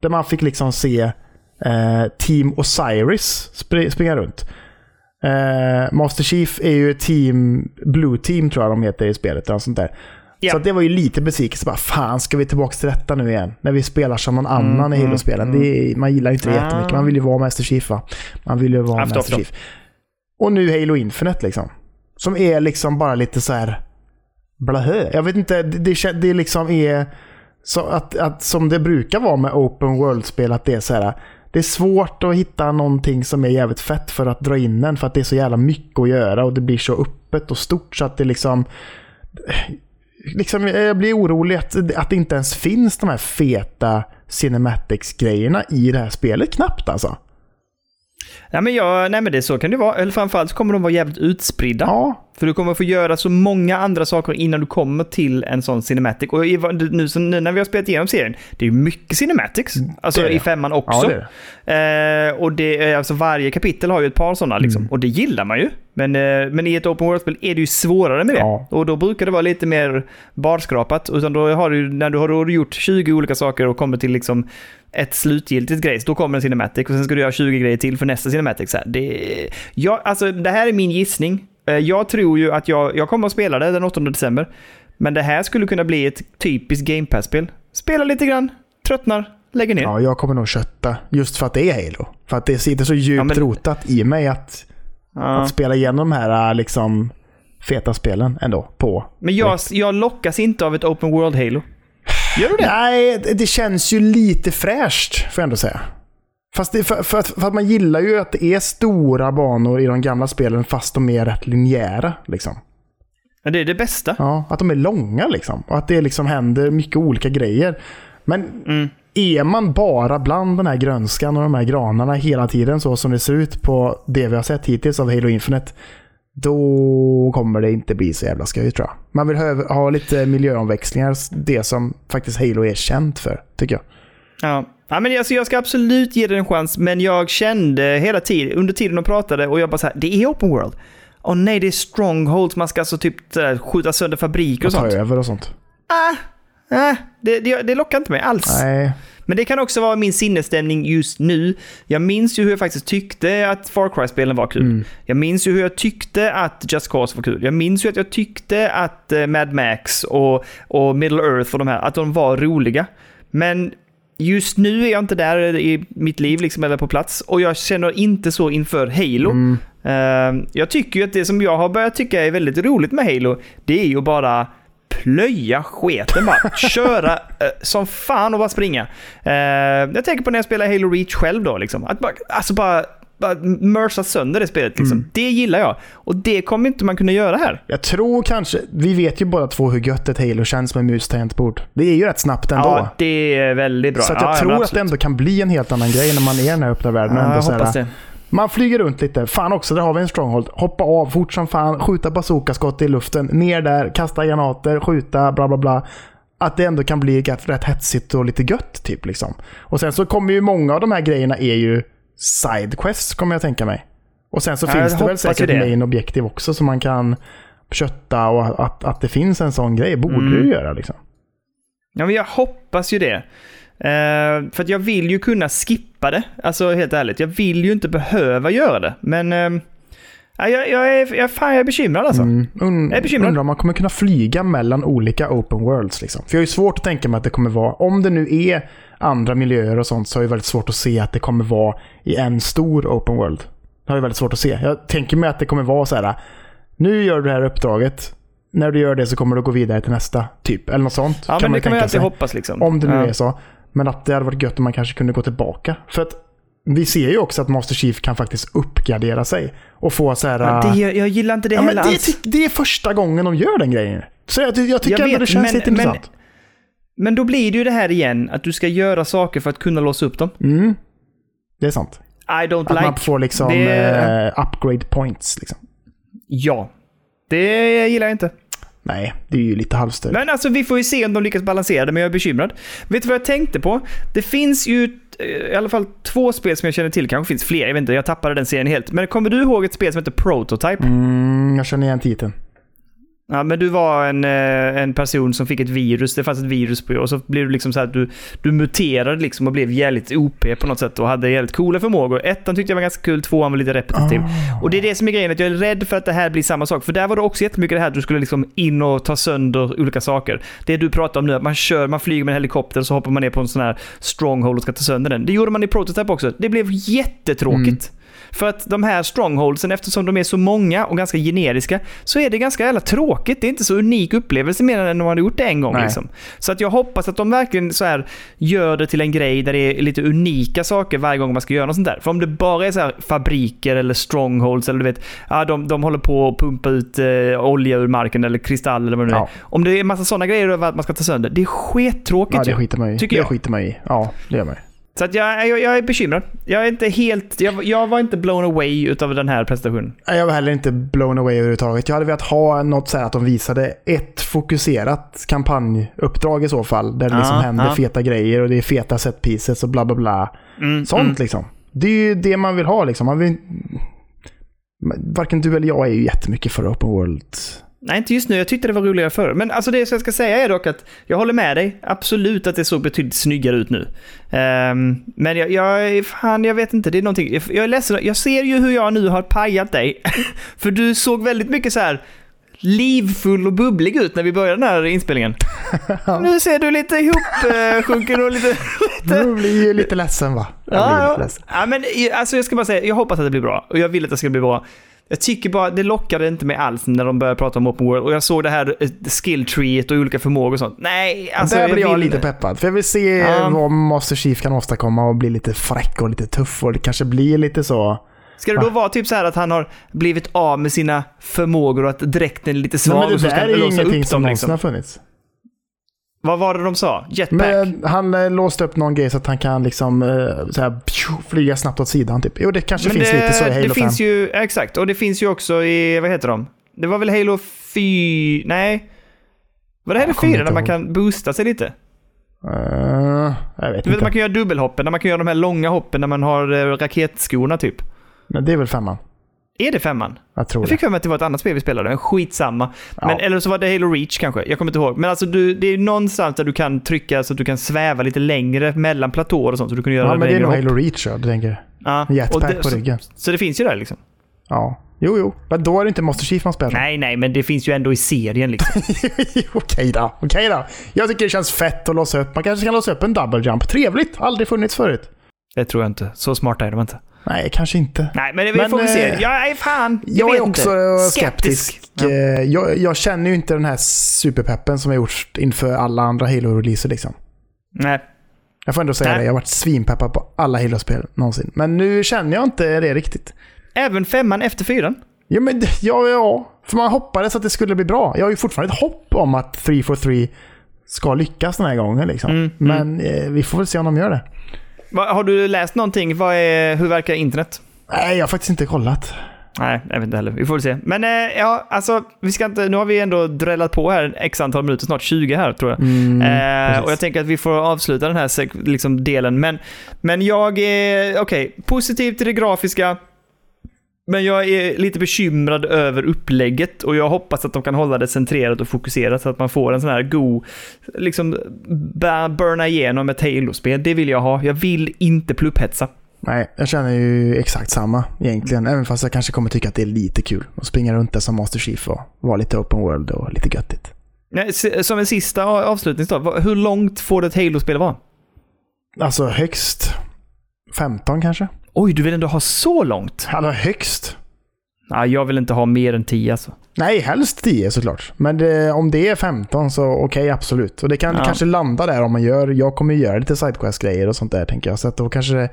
där man fick liksom se eh, Team Osiris spr- springa runt. Eh, Master Chief är ju Team Blue Team tror jag de heter i spelet. eller sånt där. Ja. Så att det var ju lite besvikelse. Bara, Fan, ska vi tillbaka till detta nu igen? När vi spelar som någon annan i Halo-spelen. Det är- Man gillar ju inte det Mm, Ah. jättemycket. Man vill ju vara Master Chief va? Man vill ju vara förstår, Master Chief. Och nu Halo Infinite liksom. Som är liksom bara lite så här blahö. Jag vet inte, det, det, det liksom är så att, att som det brukar vara med open world-spel, att det är så här. Det är svårt att hitta någonting som är jävligt fett för att dra in en för att det är så jävla mycket att göra och det blir så öppet och stort så att det liksom... Liksom, jag blir orolig att, att det inte ens finns de här feta cinematics-grejerna i det här spelet knappt alltså. Ja, men jag, nej men det är så kan det vara. Eller framförallt så kommer de vara jävligt utspridda. Ja, För du kommer få göra så många andra saker innan du kommer till en sån cinematic. Och nu, nu när vi har spelat igenom serien, det är ju mycket cinematics. Alltså det i femman ja också. är det. Eh, och det, är- alltså varje kapitel har ju ett par sådana liksom. Mm. Och det gillar man ju. Men, eh, men i ett open world-spel är det ju svårare med det. Ja. Och då brukar det vara lite mer barskrapat. Utan då har du, när du har gjort 20 olika saker och kommer till liksom ett slutgiltigt grej, då kommer en cinematic och sen ska du göra 20 grejer till för nästa cinematic. Så här, det, ja, alltså, det här är min gissning. Eh, Jag tror ju att jag, jag kommer att spela det den 8 december. Men det här skulle kunna bli ett typiskt Game Pass-spel. Spela lite grann, tröttnar, lägger ner. Ja, jag kommer nog kötta. Just för att det är Halo. För att det sitter så djupt Ja, men- rotat i mig att, Ja. att spela igenom de här liksom feta spelen ändå på. Men jag, jag lockas inte av ett open world Halo. Gör du det? Nej, det- känns ju lite fräscht får jag ändå säga. Fast det, för, för, att, för att man gillar ju att det är stora banor i de gamla spelen fast de är rätt linjära. Liksom. Ja, det är det bästa. Ja, att de är långa liksom. Och att det liksom händer mycket olika grejer. Men Mm. är man bara bland den här grönskan och de här granarna hela tiden så som det ser ut på det vi har sett hittills av Halo Infinite. Då kommer det inte bli så jävla skoj tror jag. Man vill ha, ha lite miljöomväxlingar. Det som faktiskt Halo är känt för, tycker jag. Ja. Ja, men alltså, jag ska absolut ge det en chans, men jag kände hela tiden, under tiden de pratade, och jag bara så här, det är open world. Åh nej, det är strongholds, man ska alltså typ skjuta sönder fabriker och Och ta sånt. över och sånt. Ah, ah, det, det, det lockar inte mig alls. Nej, Men det kan också vara min sinnesstämning just nu. Jag minns ju hur jag faktiskt tyckte att Far Cry-spelen var kul. Mm. Jag minns ju hur jag tyckte att Just Cause var kul. Jag minns ju att jag tyckte att eh, Mad Max och, och Middle Earth och de här, att de var roliga. Men just nu är jag inte där i mitt liv liksom, eller på plats. Och jag känner inte så inför Halo. Mm. Eh, jag tycker ju att det som jag har börjat tycka är väldigt roligt med Halo, det är ju bara plöja sketen bara. Köra eh, som fan och bara springa. Eh, jag tänker på när jag spelar Halo Reach själv då. Liksom. Att bara, alltså bara, bara mörsa sönder det spelet. Liksom. Mm. Det gillar jag. Och det kommer inte man kunna göra här. Jag tror kanske, vi vet ju båda två hur gött ett Halo känns med mus tangentbord. Det är ju rätt snabbt ändå. Ja, det är väldigt bra. så jag ja, tror att det ändå kan bli en helt annan grej när man är i den här öppna världen. Ja, jag här, hoppas det. Man flyger runt lite. Fan också, där har vi en stronghold. Hoppa av fort som fan, skjuta bazookaskott i luften, ner där, kasta granater, skjuta, bla bla bla. Att det ändå kan bli rätt, rätt hetsigt och lite gött typ liksom. Och sen så kommer ju många av de här grejerna är ju sidequests kommer jag tänka mig. Och sen så Ja, finns jag det väl säkert det. main objektiv också som man kan kötta och att, att det finns en sån grej borde Mm. ju göra liksom. Ja, men jag hoppas ju det. Eh, för att jag vill ju kunna skippa det. Alltså helt ärligt, jag vill ju inte behöva göra det. Men ja, jag, jag, är, jag, fan, jag är bekymrad alltså. Mm. Und, Jag är bekymrad. undrar om man kommer kunna flyga mellan olika open worlds. Liksom. För jag har ju svårt att tänka mig att det kommer vara, om det nu är andra miljöer och sånt, så har jag väldigt svårt att se att det kommer vara i en stor open world. Det har jag väldigt svårt att se. Jag tänker mig att det kommer vara så här Nu gör du det här uppdraget. När du gör det så kommer du gå vidare till nästa, typ. Eller något sånt. Ja, men man det kan man ju alltid sig. hoppas liksom. Om det nu ja. är så. Men att det hade varit gött om man kanske kunde gå tillbaka. För att vi ser ju också att Master Chief kan faktiskt uppgradera sig. Och få så här... Ja, det, jag gillar inte det ja, heller det, det är första gången de gör den grejen. Så jag, jag tycker Jag ändå vet, det känns men- lite men- intressant. Men då blir det ju det här igen, att du ska göra saker för att kunna låsa upp dem. Mm. Det är sant. I don't Att like. man får liksom Det- eh, upgrade points. Liksom. Ja. Det gillar jag inte. Nej, det är ju lite halvstört. Men alltså vi får ju se om de lyckas balansera det, men jag är bekymrad. Vet du vad jag tänkte på? Det finns ju eh, i alla fall två spel som jag känner till, kanske finns fler, jag vet inte, jag tappade den serien helt. Men kommer du ihåg ett spel som heter Prototype? Mm, jag känner igen titeln. Ja, men du var en, eh, en person som fick ett virus, det fanns ett virus på och så blev du liksom så här att du, du muterade liksom och blev jävligt OP på något sätt och hade jävligt coola förmågor. Ettan tyckte jag var ganska kul, tvåan var lite repetitiv. Ah. Och det är det som är grejen, att jag är rädd för att det här blir samma sak. För där var det också jättemycket det här att du skulle liksom in och ta sönder olika saker. Det du pratar om nu, att man kör, man flyger med en helikopter och så hoppar man ner på en sån här stronghold och ska ta sönder den. Det gjorde man i Prototype också. Det blev jättetråkigt. För att de här strongholdsen, eftersom de är så många och ganska generiska, så är det ganska jävla tråkigt. Det är inte så unik upplevelse mer än när man har gjort det en gång. Liksom. Så att jag hoppas att de verkligen så här gör det till en grej där det är lite unika saker varje gång man ska göra något sånt där. För om det bara är så här fabriker eller strongholds eller du vet, ja, de, de håller på att pumpa ut eh, olja ur marken eller kristall eller vad det nu är. Ja. Om det är en massa sådana grejer över att man ska ta sönder, det är skittråkigt Ja, det skiter man i. Tycker det jag. skiter man i. Ja, det gör man. Så att jag, jag, jag är bekymrad. Jag är inte helt... Jag, jag var inte blown away utav den här prestationen. Jag var heller inte blown away överhuvudtaget. Jag hade velat ha något så här att de visade ett fokuserat kampanjuppdrag i så fall. Där det liksom händer ja. feta grejer och det är feta set pieces och bla bla bla. Mm, Sånt mm. liksom. Det är ju det man vill ha liksom. Man vill... Varken du eller jag är ju jättemycket för open world. Nej, inte just nu. Jag tyckte det var roligare förr. Men alltså det som jag ska säga är dock att jag håller med dig. Absolut att det såg betydligt snyggare ut nu. Ehm, men jag, jag, fan, jag vet inte. Det är någonting. Jag, jag är ledsen. Jag ser ju hur jag nu har pajat dig. För du såg väldigt mycket så här livfull och bubblig ut när vi började den här inspelningen. Nu ser du lite ihopsjunken och lite... Du blir ju lite ledsen va? Ja, lite ja. ledsen. ja, men alltså jag ska bara säga, jag hoppas att det blir bra. Och jag vill att det ska bli bra. Jag tycker bara, det lockade inte mig alls när de började prata om open world. Och jag såg det här eh, skill treet och olika förmågor och sånt. Nej, alltså Där blir jag vill- lite peppad. För jag vill se Ja. vad Master Chief kan åstadkomma och bli lite fräck och lite tuff. Och det kanske blir lite så... Ska det då vara typ så här att han har blivit av med sina förmågor och att dräkten är lite Nej, svag men det och så ska där är ju ingenting som dem någonsin liksom? har funnits. Vad var det de sa? Jetpack? Men han eh, låste upp någon grej så att han kan liksom eh, så här, pju, flyga snabbt åt sidan typ. Jo, det kanske Men finns det, lite så i Halo det 5. finns ju, exakt. Och det finns ju också i, vad heter de? Det var väl Halo 4, nej? Var det Halo Jag kommer 4 inte där man ihåg. kan boosta sig lite? Eh, jag vet Du vet inte. man kan göra dubbelhoppen, när man kan göra de här långa hoppen när man har eh, raketskorna typ. Men det är väl femman? Är det femman? Jag tror Jag det. fick för mig att det var ett annat spel vi spelade, men skitsamma. Ja. Men, eller så var det Halo Reach kanske, jag kommer inte ihåg. Men alltså du, det är någonstans där du kan trycka så att du kan sväva lite längre mellan platåer och sånt. Så du kan göra Ja, men det är nog. Halo Reach ja, du tänker. Ja. Jetpack det, på så, ryggen. så det finns ju där liksom. Ja. Jo, jo. Men då är det inte Master Chief man spelar. Nej, nej, men det finns ju ändå i serien liksom. Okej då. Okej då. Jag tycker det känns fett att låsa upp. Man kanske kan låsa upp en double jump. Trevligt. Aldrig funnits förut. Det tror jag inte. Så smarta är de inte. Nej, kanske inte. Nej, men vi Men, får väl se. eh, Jag är fan, jag, Jag, är också inte. skeptisk. Ja. Eh, Jag, jag känner ju inte den här superpeppen som har gjorts inför alla andra Halo-releaser liksom. Nej, Jag får ändå säga Nej. det. Jag har varit svinpeppad på alla Halo-spel någonsin. Men nu känner jag inte det riktigt. även femman efter fyran. Ja, men ja, ja. För man hoppades att det skulle bli bra. Jag har ju fortfarande ett hopp om att 343 ska lyckas den här gången. Liksom. Mm, Men eh, vi får väl se om de gör det. Va, har du läst någonting? Är, hur verkar internet? Nej, jag har faktiskt inte kollat. Nej, jag vet inte heller. Vi får väl se. Men eh, ja, alltså, vi ska inte, nu har vi ändå drällat på här x antal minuter, snart 20 här tror jag. Mm, eh, och jag tänker att vi får avsluta den här liksom, delen. Men, men jag är, okej, positiv till det grafiska. Men jag är lite bekymrad över upplägget och jag hoppas att de kan hålla det centrerat och fokuserat så att man får en sån här god, liksom, burna igenom ett Halo-spel. Det vill jag ha. Jag vill inte plupphetsa. Nej, jag känner ju exakt samma egentligen. Även fast jag kanske kommer tycka att det är lite kul att springa runt där som Master Chief och vara lite open world och lite göttigt. Nej, Som en sista avslutning då, hur långt får ett Halo-spel vara? Alltså högst 15 kanske? Oj, du vill ändå ha så långt? Alltså högst. Ja, jag vill inte ha mer än 10 alltså. Nej, helst 10 såklart. Men det, om det är 15 så okej, absolut. Och det kan Ja. kanske landa där om man gör... Jag kommer ju göra lite sidequest-grejer och sånt där tänker jag. Så att då kanske det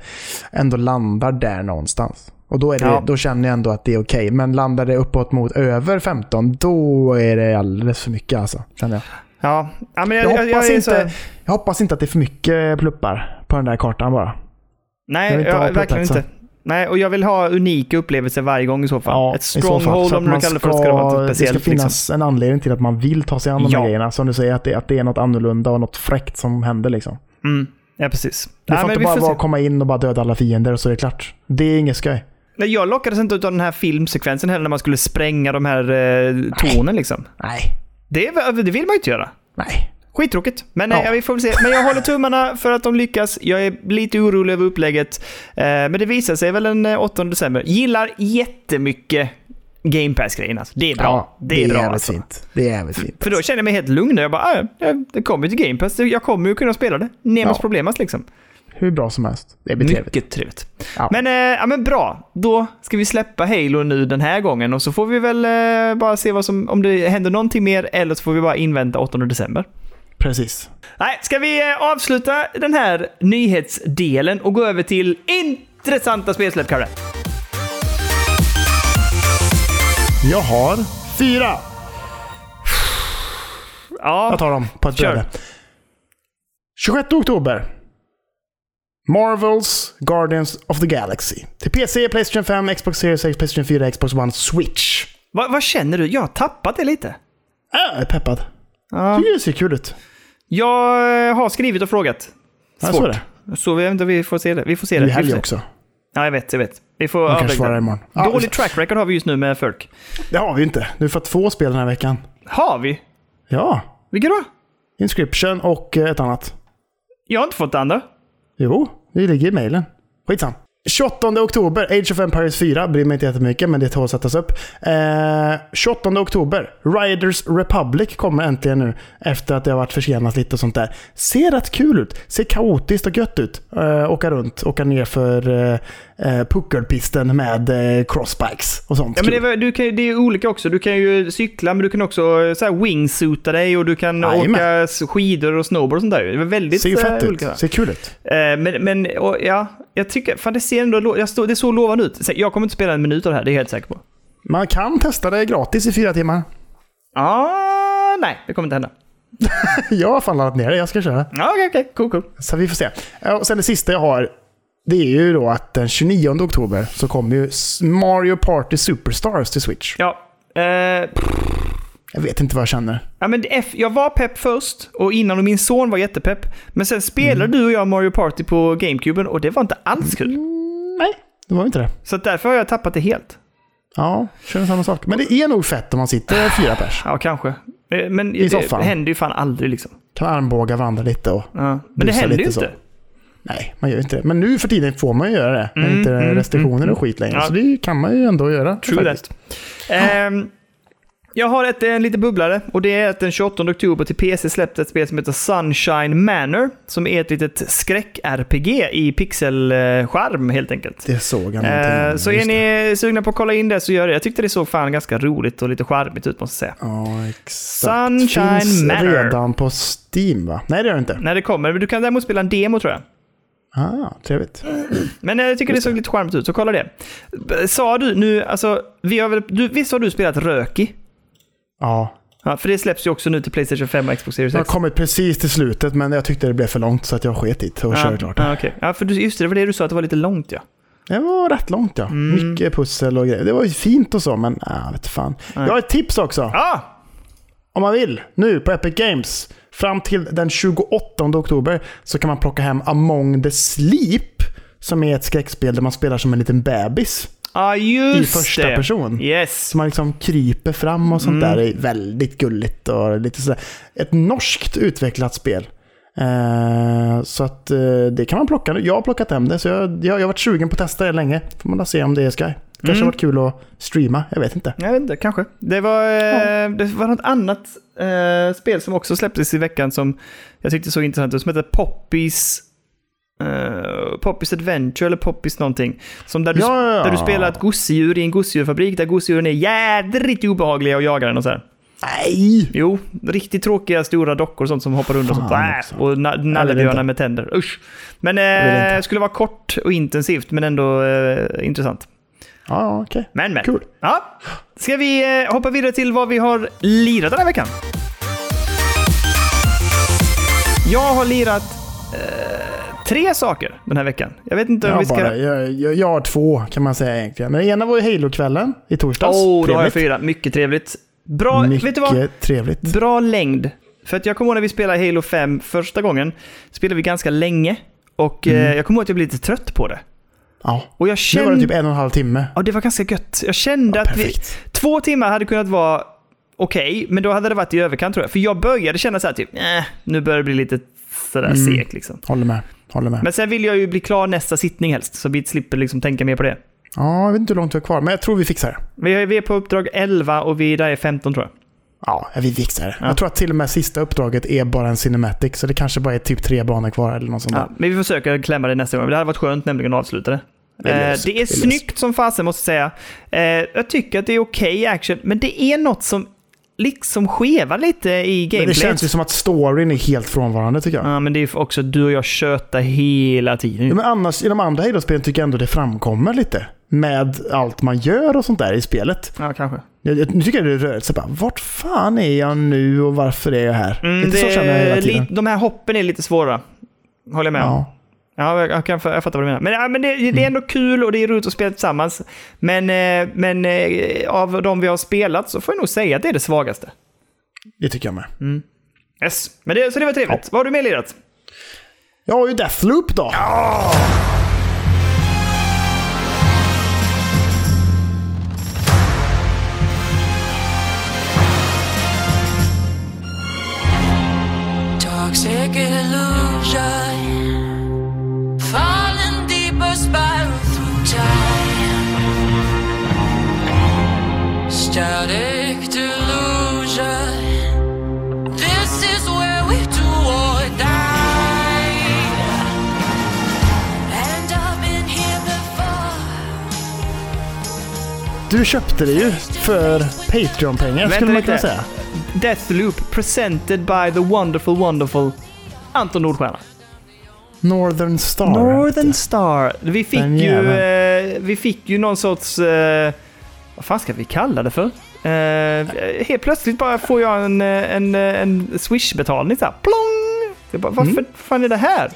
ändå landar där någonstans. Och då, är det, Ja. då känner jag ändå att det är okej. Men landar det uppåt mot över 15, då är det alldeles för mycket alltså. Känner jag. Ja, ja men jag, Jag jag, jag, hoppas, är inte, så... jag hoppas inte att det är för mycket pluppar på den där kartan bara. Nej, inte jag, verkligen inte. Nej, och jag vill ha unika upplevelser varje gång i så fall. Ett så fall. stronghold om du man kallar det för ska det vara något det ska speciellt. Liksom. finnas en anledning till att man vill ta sig an de Ja. här grejerna. Som du säger, att det, att det är något annorlunda och något fräckt som händer. Liksom. Mm. Ja, precis. Det ja, får inte bara vara att komma in och bara döda alla fiender och så är det klart. Det är inget skoj. Nej, jag lockades inte av den här filmsekvensen heller när man skulle spränga de här eh, tornen liksom. Nej. Det, det vill man ju inte göra. Nej. Skittråkigt. Men Ja. eh, vi får väl se. Men jag håller tummarna för att de lyckas. Jag är lite orolig över upplägget. Eh, men det visar sig väl den eh, 8 december. Gillar jättemycket Game Pass-grejen. Alltså. Det är bra. Ja, det är bra jävligt alltså. fint. Det är jävligt fint. För då känner jag mig helt lugn. Jag bara, ah, det kommer ju till Game Pass. Jag kommer ju kunna spela det. Nemos Ja. problemas liksom. Hur bra som helst. Det blir trevligt. Mycket trevligt. Ja. Men, eh, ja, men bra. Då ska vi släppa Halo nu den här gången och så får vi väl eh, bara se vad som, om det händer någonting mer eller så får vi bara invänta 8 december. Precis. Nej, ska vi eh, avsluta den här nyhetsdelen och gå över till intressanta spelsläpp, Kalle? Jag har fyra. Ja, Jag tar dem på ett bräde. 26 oktober. Marvels Guardians of the Galaxy. Till PC, Playstation 5, Xbox Series X, Playstation 4, Xbox One, Switch. vad, vad känner du? Jag har tappat det lite. Äh, Jag är peppad. Ja. Det ser kul ut. Jag eh, har skrivit och frågat. Ja, så det. Så vi, vi får se det. Vi får se Det får helg också. Ja, jag vet, jag vet. Vi får De kanske avvakta. svarar imorgon. Dålig track record har vi just nu med folk. Det har vi inte. Du har fått två spel den här veckan. Har vi? Ja. Vilka då? Inscription och eh, ett annat. Jag har inte fått det andra. Jo, det ligger i mejlen. Skitsam. 28 oktober, Age of Empires 4. Bryr mig inte jättemycket, men det tål att sättas upp. Eh, 28 oktober, Riders Republic kommer äntligen nu. Efter att det har varit försenat lite och sånt där. Ser rätt kul ut. Ser kaotiskt och gött ut. Eh, åka runt, åka ner för eh, eh, puckelpisten med eh, crossbikes och sånt. Ja, men det, är, du kan, det är ju olika också. Du kan ju cykla, men du kan också eh, så här, wingsuita dig och du kan Jajamän. åka skidor och snowboard och sånt där. Det är väldigt Ser ju eh, fett ut. olika. Ser kul ut. Eh, men men och, ja, jag tycker, fan det ser ändå, lo- jag stå, det såg lovande ut. Jag kommer inte spela en minut av det här, det är jag helt säker på. Man kan testa det gratis i fyra timmar. Ah, nej, det kommer inte hända. Jag har fan laddat ner det, jag ska köra. Okej, okej, cool, cool. Så vi får se. Och sen det sista jag har, det är ju då att den 29 oktober så kommer ju Mario Party Superstars till Switch. Ja, eh, Jag vet inte vad jag känner. ja men jag var pepp först och innan och min son var jättepepp. Men sen spelade Mm. du och jag Mario Party på GameCuben och det var inte alls kul. Nej, det var inte det. Så därför har jag tappat det helt. Ja, känner samma sak. Men det är nog fett om man sitter fyra pers. Ja, kanske. Eh, Men I det soffan. händer ju fan aldrig liksom. Kan armbåga varandra lite och... Ja. Men det händer ju inte. så. Nej, man gör inte det. Men nu för tiden får man ju göra det. När Mm, inte mm, restriktioner mm, och skit längre. Ja. Så det kan man ju ändå göra. True faktiskt. that. Ehm, jag har ett, en liten bubblare och det är att den 28 oktober till PC släppte ett spel som heter Sunshine Manor. Som är ett litet skräck-RPG i pixelskärm helt enkelt. Det såg jag Eh, så är ni sugna på att kolla in det så gör det. Jag tyckte det såg fan ganska roligt och lite charmigt ut måste jag säga. Ja, exakt. Sunshine Finns Manor. redan på Steam va? Nej, det gör det inte. När det kommer, men du kan däremot spela en demo tror jag. Ah, trevligt. Men eh, jag tycker det såg lite charmigt ut, så kolla det. Sa du nu, alltså, vi har väl, du, visst har du spelat Röki? Ja, Ja, för det släpps ju också nu till Playstation 5 och Xbox Series jag har X. kommit precis till slutet men jag tyckte det blev för långt så att jag sket i det och körde klart. Ja, okej. ja, för just det, det var det du sa, att det var lite långt ja. Det var rätt långt ja. Mm. Mycket pussel och grejer. Det var ju fint och så men äh, vet fan. Nej. Jag har ett tips också. Ah! Om man vill, nu på Epic Games. Fram till den 28 oktober så kan man plocka hem Among the Sleep. Som är ett skräckspel där man spelar som en liten bebis. Ah, I första det. person. Yes. Så man liksom kryper fram och sånt Mm. där. Är väldigt gulligt och lite sådär. Ett norskt utvecklat spel. Eh, så att eh, det kan man plocka. Jag har plockat hem det, så jag, jag, jag har varit sugen på att testa det länge. Får man se om det är Sky. Kanske Mm. har varit kul att streama, jag vet inte. Jag vet inte, kanske. Det var, eh, det var något annat eh, spel som också släpptes i veckan som jag tyckte såg intressant ut, som heter Poppies Uh, Poppys Adventure eller Poppys någonting. Som där du, Ja, ja, ja. där du spelar ett gosedjur i en gosedjurfabrik där gosedjuren är jädrigt obehagliga och jagar den och så här. Nej! Jo, riktigt tråkiga stora dockor och sånt som hoppar runt och sånt. Äh, också. och na- nallebjörnar med tänder. Usch. Men eh, skulle vara kort och intensivt, men ändå eh, intressant. Ja, okej. Men, men. Kul. Ja. Ska vi eh, hoppa vidare till vad vi har lirat den här veckan? Jag har lirat eh, tre saker den här veckan. Jag vet inte om Jag, vi ska... bara, jag, jag, jag har två kan man säga egentligen. Men det ena var ju Halo-kvällen i torsdags. Åh, då har jag fyra. Mycket trevligt. Bra, Mycket vet du vad? trevligt. Bra längd. För att jag kommer ihåg när vi spelade Halo 5 första gången. Spelade vi ganska länge. Och eh, jag kommer ihåg att jag blev lite trött på det. Ja. Och jag Nu var kände... det typ en och en halv timme. Ja, det var ganska gött. Jag kände att vi... Två timmar hade kunnat vara okej, men då hade det varit i överkant tror jag. För jag började känna så här typ, eh, nu börjar det bli lite sådär Mm. segt liksom. Håller med. Håller med. Men sen vill jag ju bli klar nästa sittning helst, så vi slipper liksom tänka mer på det. Ja, jag vet inte hur långt vi har kvar, men jag tror vi fixar det. Vi är, vi är på uppdrag 11 och vi där är 15 tror jag. Ja, vi fixar det. Ja. Jag tror att till och med sista uppdraget är bara en cinematic, så det kanske bara är typ tre banor kvar eller något sånt Ja, men vi försöker klämma det nästa gång. Det hade varit skönt nämligen att avsluta det. Det är Eh, löst. det är Det är löst. snyggt som fasen måste jag säga. Eh, jag tycker att det är okej action, men det är något som liksom skevar lite i Men det gameplayet. känns ju som att storyn är helt frånvarande tycker jag. Ja, men det är också du och jag tjötar hela tiden. Ja, men annars, i de andra Halo-spelen tycker jag ändå det framkommer lite. Med allt man gör och sånt där i spelet. Ja, kanske. Jag, jag, nu tycker jag det är rörigt. Så bara, vart fan är jag nu och varför är jag här? Mm, Lite så det känner jag hela tiden. de här hoppen är lite svåra. Håller jag med om. Ja. Ja, jag, jag, kan, jag fattar vad du menar. Men, ja, men det, det är ändå kul och det är roligt att spela tillsammans. Men, eh, men eh, av de vi har spelat så får jag nog säga att det är det svagaste. Det tycker jag med. Yes. Men det, så det var trevligt. Vad har du mer lirat? Jag har ju Deathloop då. Toxic illusion, Static delusion. This is where we do or die. And I've been here before. Du köpte det ju för Patreon-pengar skulle man kunna säga. Deathloop presented by the wonderful, wonderful Anton Nordstjärna. Northern Star. Northern Star. Vi fick, ju, eh, vi fick ju någon sorts... Eh, vad fan ska vi kalla det för? Eh, helt plötsligt bara får jag en, eh, en, eh, en Swish-betalning så här, plong! Jag bara, varför Mm. fan är det här?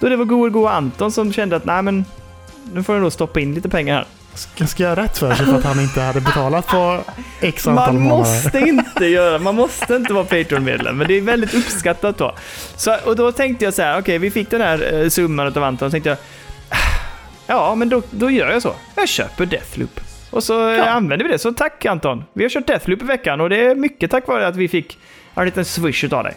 Då det var gode, gode Anton som kände att nej men nu får jag nog stoppa in lite pengar här. Ska, ska jag rätt för sig för att han inte hade betalat på x antal Man månader? måste inte göra, man måste inte vara Patreon-medlem, men det är väldigt uppskattat då. Så, och då tänkte jag så här, okej vi fick den här eh, summan av Anton, och tänkte jag, "Ah, ja men då, då gör jag så. Jag köper Deathloop. Och så eh, Ja. använder vi det. Så tack Anton. Vi har kört Deathloop i veckan och det är mycket tack vare att vi fick en liten swish utav dig.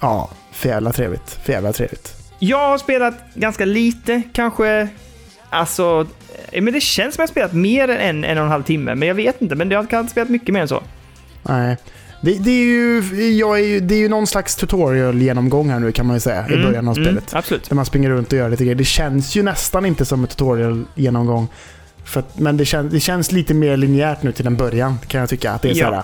Ja, för jävla trevligt. För jävla trevligt. Jag har spelat ganska lite, kanske... Alltså... eh, Men det känns som jag har spelat mer än en, en och en halv timme, men jag vet inte. Men jag kan ha spelat mycket mer än så. Nej. Det, det, är ju, jag är ju, det är ju någon slags tutorial-genomgång här nu kan man ju säga i Mm, början av spelet. Mm, absolut. Där man springer runt och gör lite grejer. Det känns ju nästan inte som en tutorial-genomgång. För att, men det, kän, det känns lite mer linjärt nu till en början kan jag tycka. Att det är Ja. så här,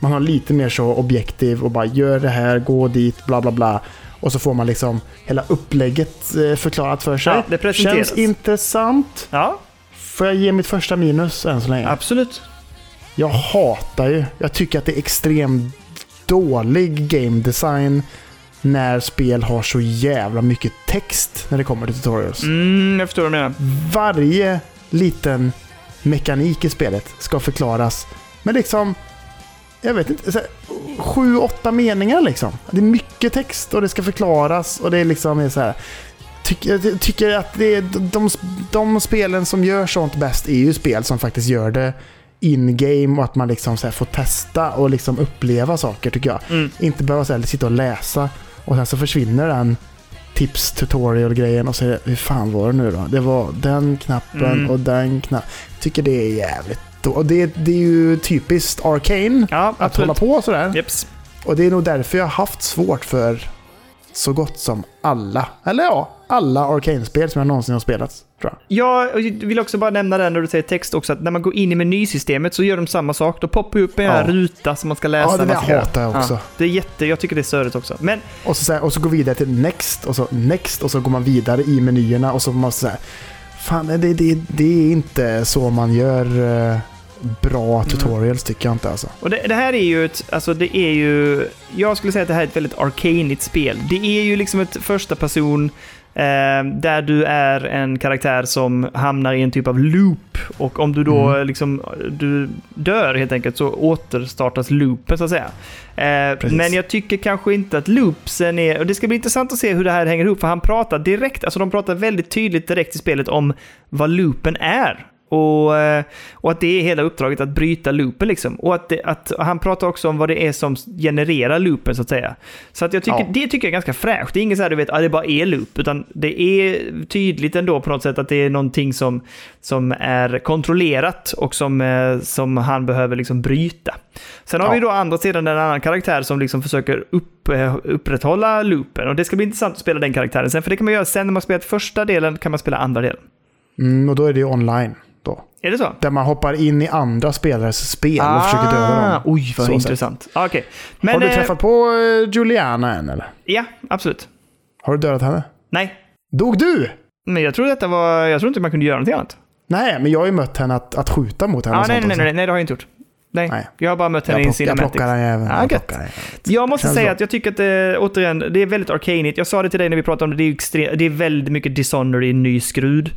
man har lite mer så objektiv och bara gör det här, gå dit, bla bla bla. Och så får man liksom hela upplägget eh, förklarat för sig. Ja, det presenteras. Känns intressant. Ja, Får jag ge mitt första minus än så länge? absolut. Jag hatar ju, jag tycker att det är extremt dålig game design när spel har så jävla mycket text när det kommer till tutorials. Mm, jag förstår vad du menar. Varje liten mekanik i spelet ska förklaras med liksom, jag vet inte, sju, åtta meningar liksom. Det är mycket text och det ska förklaras och det är liksom är så här. Tyck, jag tycker att det är de, de spelen som gör sånt bäst är ju spel som faktiskt gör det in-game och att man liksom så får testa och liksom uppleva saker tycker jag. Mm. Inte behöva så här, sitta och läsa och sen så försvinner den tips tutorial-grejen och så hur fan var det nu då? Det var den knappen Mm. och den knappen. Tycker det är jävligt. Och det, det är ju typiskt Arcane Ja, att absolut. hålla på sådär. Jeps. Och det är nog därför jag har haft svårt för så gott som alla, eller ja, alla Arcane-spel som jag någonsin har spelat. Tror jag. Jag vill också bara nämna det när du säger text också, att när man går in i menysystemet så gör de samma sak. Då poppar upp en Ja. ruta som man ska läsa. Ja, det där ska hatar jag också. Ja, det är jätte, jag tycker det är störigt också. Men Och så, så här, och så går vidare till next och så next och så går man vidare i menyerna och så måste säga Fan, det, det, det är inte så man gör eh, bra tutorials tycker jag inte alltså. Och det, det här är ju ett, alltså det är ju, jag skulle säga att det här är ett väldigt arcanigt spel. Det är ju liksom ett första person där du är en karaktär som hamnar i en typ av loop. Och om du då Mm. liksom, du dör helt enkelt så återstartas loopen så att säga. Eh, men jag tycker kanske inte att loopsen är, och det ska bli intressant att se hur det här hänger ihop, för han pratar direkt, alltså de pratar väldigt tydligt direkt i spelet om vad loopen är. Och, eh, och att det är hela uppdraget att bryta loopen liksom. Och att, det, att han pratar också om vad det är som genererar loopen så att säga. Så att jag tycker, Ja. det tycker jag är ganska fräscht. Det är inget så här du vet, att det bara är loop, utan det är tydligt ändå på något sätt att det är någonting som, som är kontrollerat och som, eh, som han behöver liksom bryta. Sen har Ja. vi då andra sidan en annan karaktär som liksom försöker upp, eh, upprätthålla loopen. Och det ska bli intressant att spela den karaktären sen, för det kan man göra sen när man spelat första delen, kan man spela andra delen. Mm, och då är det ju online då. Är det så? Där man hoppar in i andra spelares spel och försöker döda dem. Oj, vad Så intressant. Ah, Okej. Men, har du eh, träffat på eh, Juliana än eller? Ja, absolut. Har du dödat henne? Nej, Dog du? men jag tror detta var... Jag tror inte man kunde göra någonting annat. Nej, men jag har ju mött henne att, att skjuta mot henne Ah, och nej, sånt nej, nej, nej, det har jag inte gjort. Nej, Nej. jag har bara mött henne i jag Cinematics. plockar den jäveln. Jag plockar den jäveln. Jag måste säga att jag tycker att det, återigen, det är väldigt arcanigt. Jag sa det till dig när vi pratade om det, det är, extre- det är väldigt mycket Dishonored i en ny skrud.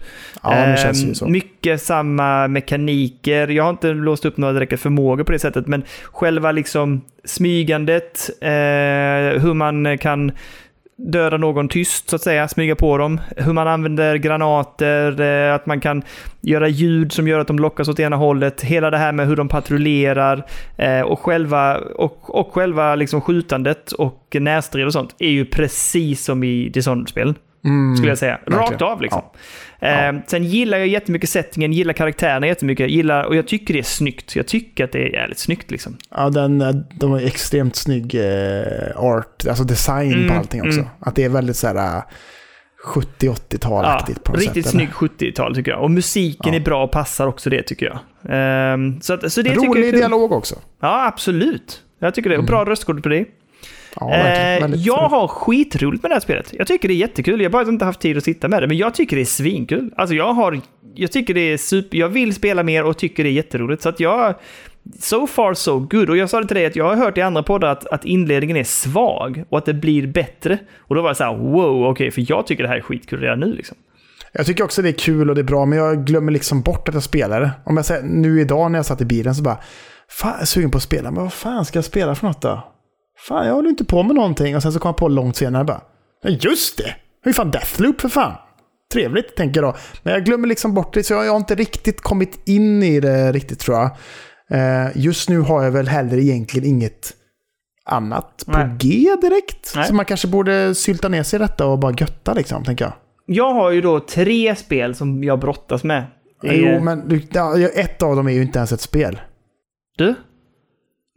Ja, det känns ju Ehm, så. Mycket samma mekaniker. Jag har inte låst upp några direkta förmågor på det sättet, men själva liksom smygandet, eh, hur man kan döda någon tyst så att säga, smyga på dem. Hur man använder granater, eh, att man kan göra ljud som gör att de lockas åt ena hållet. Hela det här med hur de patrullerar eh, och själva, och, och själva liksom skjutandet och närstrid och sånt är ju precis som i Dishonored-spelen. Mm. Skulle jag säga. Rakt verkligen. av liksom. Ja. Eh, sen gillar jag jättemycket settingen, gillar karaktärerna jättemycket, gillar, och jag tycker det är snyggt. Jag tycker att det är jävligt snyggt liksom. Ja, den, de har extremt snygg eh, art, alltså design Mm, på allting också. mm. Att det är väldigt så här eh, 70-80-talaktigt på något riktigt sätt. snygg 70-tal tycker jag. Och musiken Ja. är bra och passar också det tycker jag. Ehm, så, att, så det jag Rolig kul. dialog också. Ja, absolut. Jag tycker det. Och bra röstskådespel på det. Ja. Eh, jag har skitroligt med det här spelet. Jag tycker det är jättekul. Jag har bara inte haft tid att sitta med det, men jag tycker det är svinkul. Alltså jag har... Jag tycker det är super... Jag vill spela mer och tycker det är jätteroligt. Så att jag... So far so good. Och jag sa det till dig att jag har hört i andra poddar att, att inledningen är svag och att det blir bättre. Och då var det så här, wow, okej, för jag tycker det här är skitkul redan nu liksom. Jag tycker också det är kul och det är bra, men jag glömmer liksom bort att jag spelar det. Om jag säger nu idag när jag satt i bilen så bara, fan jag är sugen på att spela, men vad fan ska jag spela för något då? Fan, jag håller inte på med någonting. Och sen så kom jag på långt senare bara, men just det! Ju fan Deathloop för fan. Trevligt, tänker jag då. Men jag glömmer liksom bort det, så jag har inte riktigt kommit in i det riktigt tror jag. Eh, just nu har jag väl heller egentligen inget annat på Nej. G direkt. Nej. Så man kanske borde sylta ner sig i detta och bara götta liksom, tänker jag. Jag har ju då tre spel som jag brottas med. Jo, men ett av dem är ju inte ens ett spel. Du?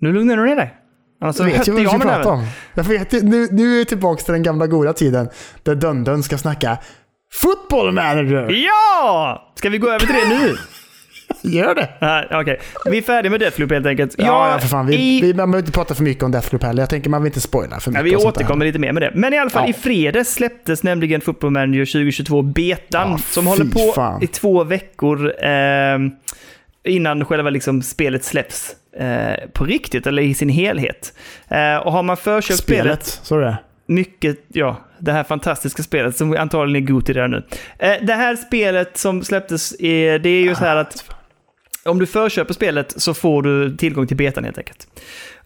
Nu lugnar du ner dig. Annars så Jag vet hötte vad vi jag ska prata om. Jag vet, nu, nu är vi tillbaka till den gamla goda tiden där Dundun ska snacka football manager. Ja! Ska vi gå över till det nu? Gör det! Nej, Okej, vi är färdiga med Deathloop helt enkelt. Ja, ja för fan. Vi, i, vi, man behöver inte prata för mycket om Deathloop heller. Jag tänker man vill inte spoila för ja, mycket. vi sånt där. återkommer lite mer med det. Men i alla fall, Ja. i fredags släpptes nämligen Football Manager 2022 betan Ja, som håller på fan. i två veckor eh, innan själva liksom spelet släpps eh, på riktigt, eller i sin helhet. Eh, och har man förköpt spelet Spelet, så det. mycket, ja, det här fantastiska spelet som antagligen är Goti redan nu. Eh, det här spelet som släpptes, är, det är ju så här att om du förköper spelet så får du tillgång till betan helt enkelt.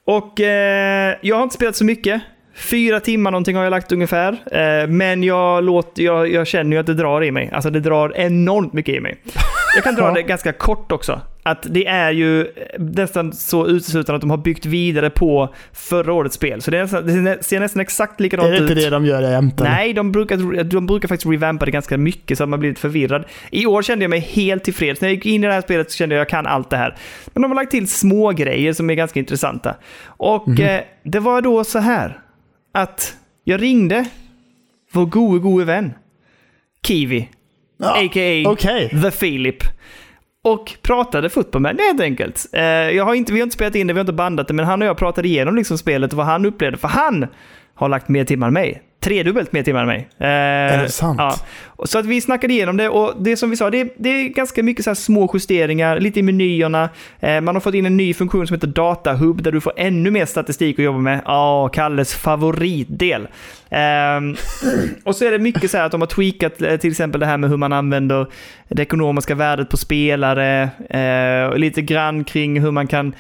Och eh, jag har inte spelat så mycket. Fyra timmar någonting har jag lagt ungefär. Eh, men jag, låter, jag, jag känner ju att det drar i mig. Alltså det drar enormt mycket i mig. Jag kan dra det ganska kort också. Att det är ju eh, nästan så uteslutande att de har byggt vidare på förra årets spel. Så det, nästan, det ser nästan exakt likadant Är det ut. inte det de gör jämt? Nej, de brukar, de brukar faktiskt revampa det ganska mycket så att man blir lite förvirrad. I år kände jag mig helt tillfreds. När jag gick in i det här spelet så kände jag att jag kan allt det här. Men de har lagt till små grejer som är ganska intressanta. Och Mhm. eh, det var då så här att jag ringde vår gode, gode vän. Kiwi. Ja, A.k.a. Okej. The Philip. Och pratade fotboll med helt enkelt. Eh, jag har inte, vi har inte spelat in det, vi har inte bandat det, men han och jag pratade igenom liksom spelet och vad han upplevde. För han har lagt mer timmar än mig. Tredubbelt mer timmar än mig. Eh, är det sant? Ja. Så att vi snackade igenom det och det som vi sa, det är, det är ganska mycket så små justeringar, lite i menyerna. Eh, man har fått in en ny funktion som heter Datahub där du får ännu mer statistik att jobba med. Ja, Kalles favoritdel. Ehm, och så är det mycket så här att de har tweakat eh, till exempel det här med hur man använder det ekonomiska värdet på spelare. Lite grann kring hur man kan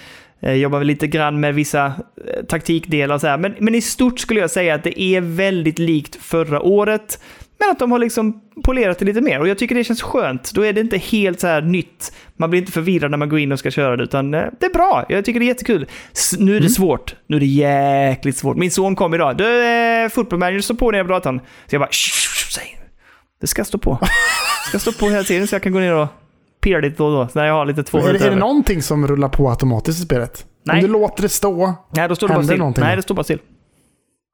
eh, jobba lite grann med vissa eh, taktikdelar. och Så här. Men, men i stort skulle jag säga att det är väldigt likt förra året. Men att de har liksom polerat det lite mer. Och jag tycker det känns skönt. Då är det inte helt så här nytt. Man blir inte förvirrad när man går in och ska köra det. Utan eh, det är bra. Jag tycker det är jättekul. S- nu är det svårt. Nu är det jäkligt svårt. Min son kom idag. Du, eh, football manager, stå på nere på datorn. Så jag bara, "Shh, shh, säg. Det ska stå på. Det ska stå på hela tiden så jag kan gå ner och pirra lite då och då. Så när jag har lite två Är, det- är det någonting som rullar på automatiskt i spelet? Nej. Om du låter det stå, Nej, då står det bara still. någonting Nej, det står bara still.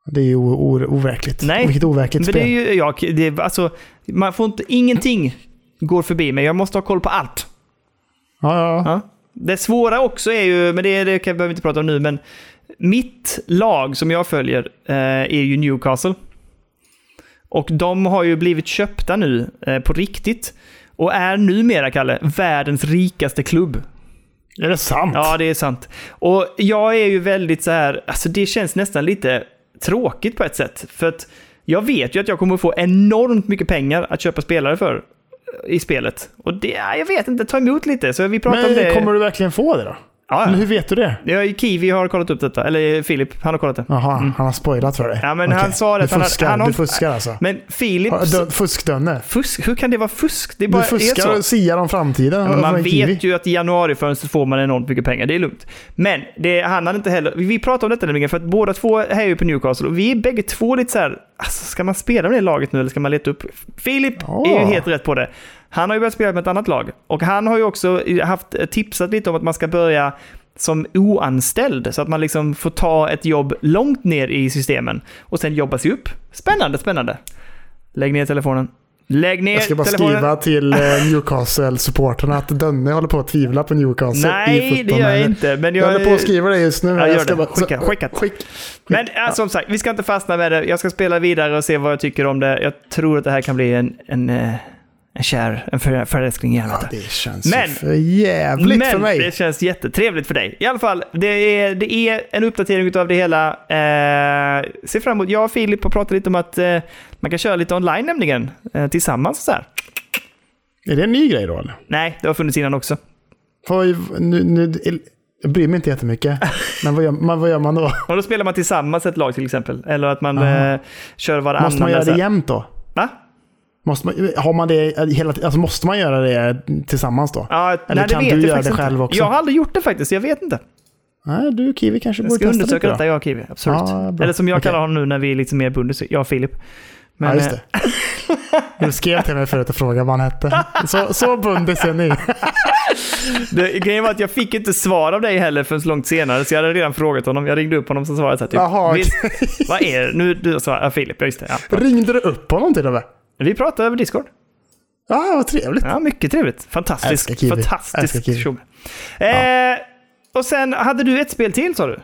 det är ju overkligt. Nej. Vilket overkligt spel. det är ju, ja, det alltså, man får inte, ingenting går förbi mig. Jag måste ha koll på allt. Ja, ja. Ja. Det svåra också är ju, men det, det kan, behöver vi inte prata om nu, men mitt lag som jag följer eh, är ju Newcastle. Och de har ju blivit köpta nu eh, på riktigt. Och är numera, Kalle, världens rikaste klubb. Är det sant? Ja, det är sant. Och jag är ju väldigt så här, alltså det känns nästan lite tråkigt på ett sätt. För att jag vet ju att jag kommer få enormt mycket pengar att köpa spelare för eh, i spelet. Och det, ja, jag vet inte, ta emot lite. Så vi pratar om Men det. kommer du verkligen få det då? Ja, Men ja. hur vet du det? Ja, Kiwi har kollat upp detta. Eller Filip, han har kollat det. Jaha, han har spoilat för dig. Mm. Ja, men han Okej. sa det Du han fuskar, han har- du fuskar alltså. Men Filip... Fuskdönne. Fusk? Hur kan det vara fusk? Det är Du bara är fuskar och siar om framtiden. Ja, men man en kiwi. vet ju att i januarifönstret får man enormt mycket pengar, det är lugnt. Men det, han hade inte heller... Vi pratade om detta nämligen, för att båda två är ju på Newcastle och vi är bägge två lite så här... Alltså, ska man spela med det laget nu eller ska man leta upp... Filip Ja. är ju helt rätt på det. Han har ju börjat spela med ett annat lag. Och han har ju också haft tipsat lite om att man ska börja som oanställd, så att man liksom får ta ett jobb långt ner i systemen och sen jobba sig upp. Spännande, spännande. Lägg ner telefonen. Lägg ner Jag ska bara telefonen. skriva till eh, Newcastle-supporterna att Dönne håller på att tvivla på Newcastle i Nej, det fotbollen. gör jag inte. Men Jag jag, håller på att skriva det just nu. Ja, jag gör ska det. Skicka, så- skicka. Skick. Men ja, som sagt, vi ska inte fastna med det. Jag ska spela vidare och se vad jag tycker om det. Jag tror att det här kan bli en, en, eh, en kär, en för, förälskning i Ja, helvete. det känns Men- för jävligt Men för mig. det känns jättetrevligt för dig. I alla fall, det är, det är en uppdatering av det hela. Eh, se fram emot. Jag och Filip har pratat lite om att eh, man kan köra lite online nämligen. Eh, tillsammans så här. Är det en ny grej då eller? Nej, det har funnits innan också. Får, nu, nu, jag bryr mig inte jättemycket. Men vad gör, man, vad gör man då? Och då spelar man tillsammans ett lag till exempel. Eller att man eh, kör varannan. Måste man göra det jämt då? Va? Måste man, har man det hela alltså måste man göra det tillsammans då? Ja, Eller nej, det kan du jag göra det själv inte. också? Jag har aldrig gjort det faktiskt, jag vet inte. Nej, du Kiwi kanske Jag borde ska testa undersöka lite detta, då. jag och Kiwi. Absolut. Ja. Eller som jag Okej. kallar honom nu när vi är lite mer bundis, jag och Filip. Men, ja, just eh, det. Du skrev till mig förut och frågade vad han hette. Så, så bundis är ni. Det, grejen var att jag fick inte svar av dig heller förrän långt senare, så jag hade redan frågat honom. Jag ringde upp honom så svarade jag så här, typ, Jaha. "Visst, vad är det? Nu, du sa ja, Filip, just det. Ja. Ringde du upp honom till och med? Vi pratade över Discord. Ja, vad trevligt. Ja, mycket trevligt. Fantastisk. Fantastisk tjomme. Eh, och sen hade du ett spel till sa du?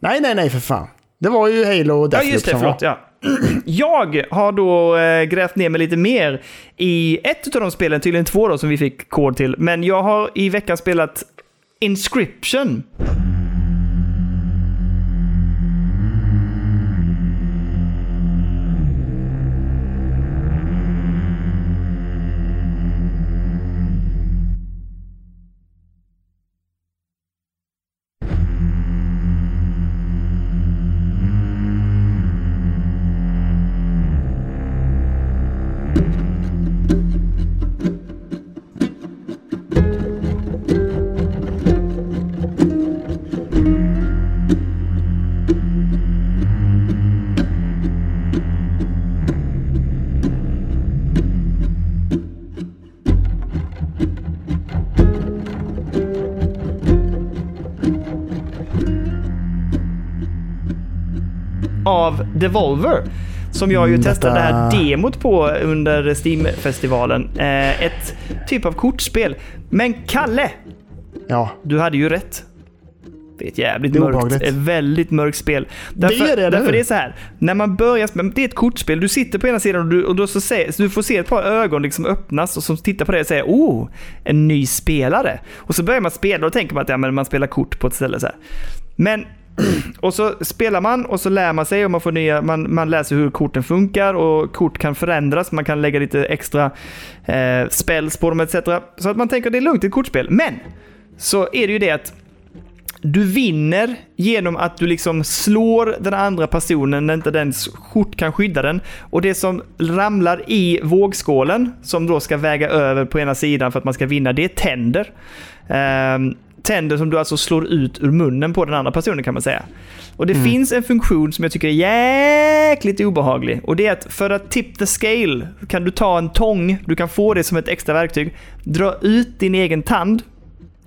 Nej, nej, nej för fan. Det var ju Halo och Ja, Deathloop just det. Förlåt. Ja. Jag har då eh, grävt ner mig lite mer i ett av de spelen, tydligen två då, som vi fick kod till. Men jag har i veckan spelat Inscription. Av Devolver. som jag ju Mm, testade det här detta- demot på under Steam-festivalen. Eh, ett typ av kortspel. Men Kalle, Ja, du hade ju rätt. Det är ett jävligt Det är mörkt, obehagligt. ett väldigt mörkt spel. Därför, är det, därför det är så här. När man börjar, spela- det är ett kortspel, du sitter på ena sidan och du, och då så se, så du får se ett par ögon liksom öppnas och som tittar på det och säger oh, en ny spelare. Och så börjar man spela och tänker man att ja, men man spelar kort på ett ställe så här. Men och så spelar man och så lär man sig och man, får nya, man, man läser hur korten funkar och kort kan förändras. Man kan lägga lite extra eh, spells på dem etc. Så att man tänker att det är lugnt i ett kortspel. Men så är det ju det att du vinner genom att du liksom slår den andra personen när inte dens kort kan skydda den. Och det som ramlar i vågskålen, som då ska väga över på ena sidan för att man ska vinna, det är tänder. Ehm, tänder som du alltså slår ut ur munnen på den andra personen kan man säga. Och det finns en funktion som jag tycker är jäkligt obehaglig. Och det är att för att tip the scale kan du ta en tång, du kan få det som ett extra verktyg, dra ut din egen tand,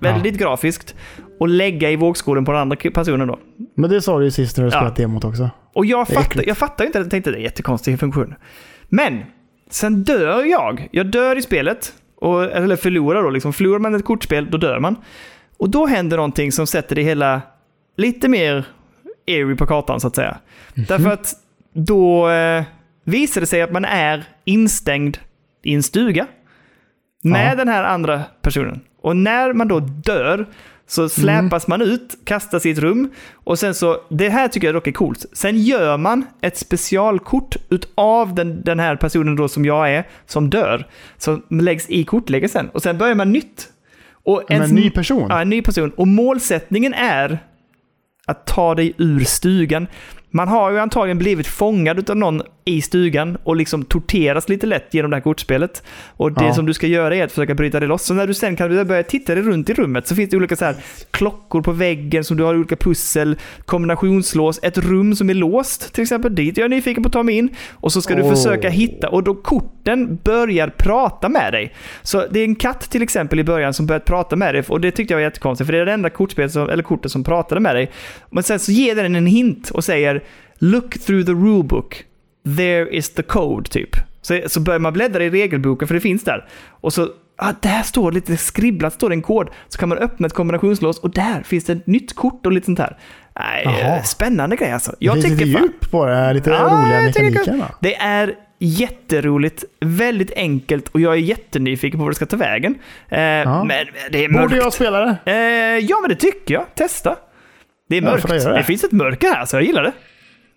väldigt grafiskt, och lägga i vågskålen på den andra personen då. men det sa du ju sist när du Ja. spelat demot också. Och jag fattar, jag fattar inte, jag tänkte det är en jättekonstig funktion. Men, sen dör jag. Jag dör i spelet. Och, eller förlorar då, liksom. Förlorar man ett kortspel, då dör man. Och då händer någonting som sätter det hela lite mer eerie på kartan, så att säga. Mhm. Därför att då eh, visar det sig att man är instängd i en stuga med Ja. den här andra personen. Och när man då dör så släpas man ut, kastas i ett rum och sen så, det här tycker jag dock är coolt. Sen gör man ett specialkort utav den, den här personen då som jag är, som dör, som läggs i kortläggelsen och sen börjar man nytt. Och en ny person? Ja, en ny person. Och målsättningen är att ta dig ur stugan. Man har ju antagligen blivit fångad av någon i stugan och liksom torteras lite lätt genom det här kortspelet. Och det Ja. som du ska göra är att försöka bryta dig loss. Så när du sen kan börja titta dig runt i rummet så finns det olika så här klockor på väggen som du har olika pussel, kombinationslås, ett rum som är låst till exempel. Dit jag är nyfiken på att ta mig in. Och så ska du Åh. försöka hitta, och då korten börjar prata med dig. Så det är en katt till exempel i början som börjat prata med dig och det tyckte jag var jättekonstigt för det är det enda kortspelet som, eller kortet som pratade med dig. Men sen så ger den en hint och säger “Look through the rulebook. There is the code” typ. Så, så börjar man bläddra i regelboken för det finns där. Och så Ah, där står lite skribblat, står det en kod. Så kan man öppna ett kombinationslås och där finns det ett nytt kort och lite sånt här. Jaha. spännande grej alltså. det Jag finns tycker lite fan- djup på det lite Ja, roliga mekanikerna. det är jätteroligt, väldigt enkelt och jag är jättenyfiken på vad det ska ta vägen. Eh, Men det är mörkt. Borde jag spela det? Eh, ja, men det tycker jag. Testa. Det är Ja, mörkt. göra det. det? finns ett mörker här, så jag gillar det.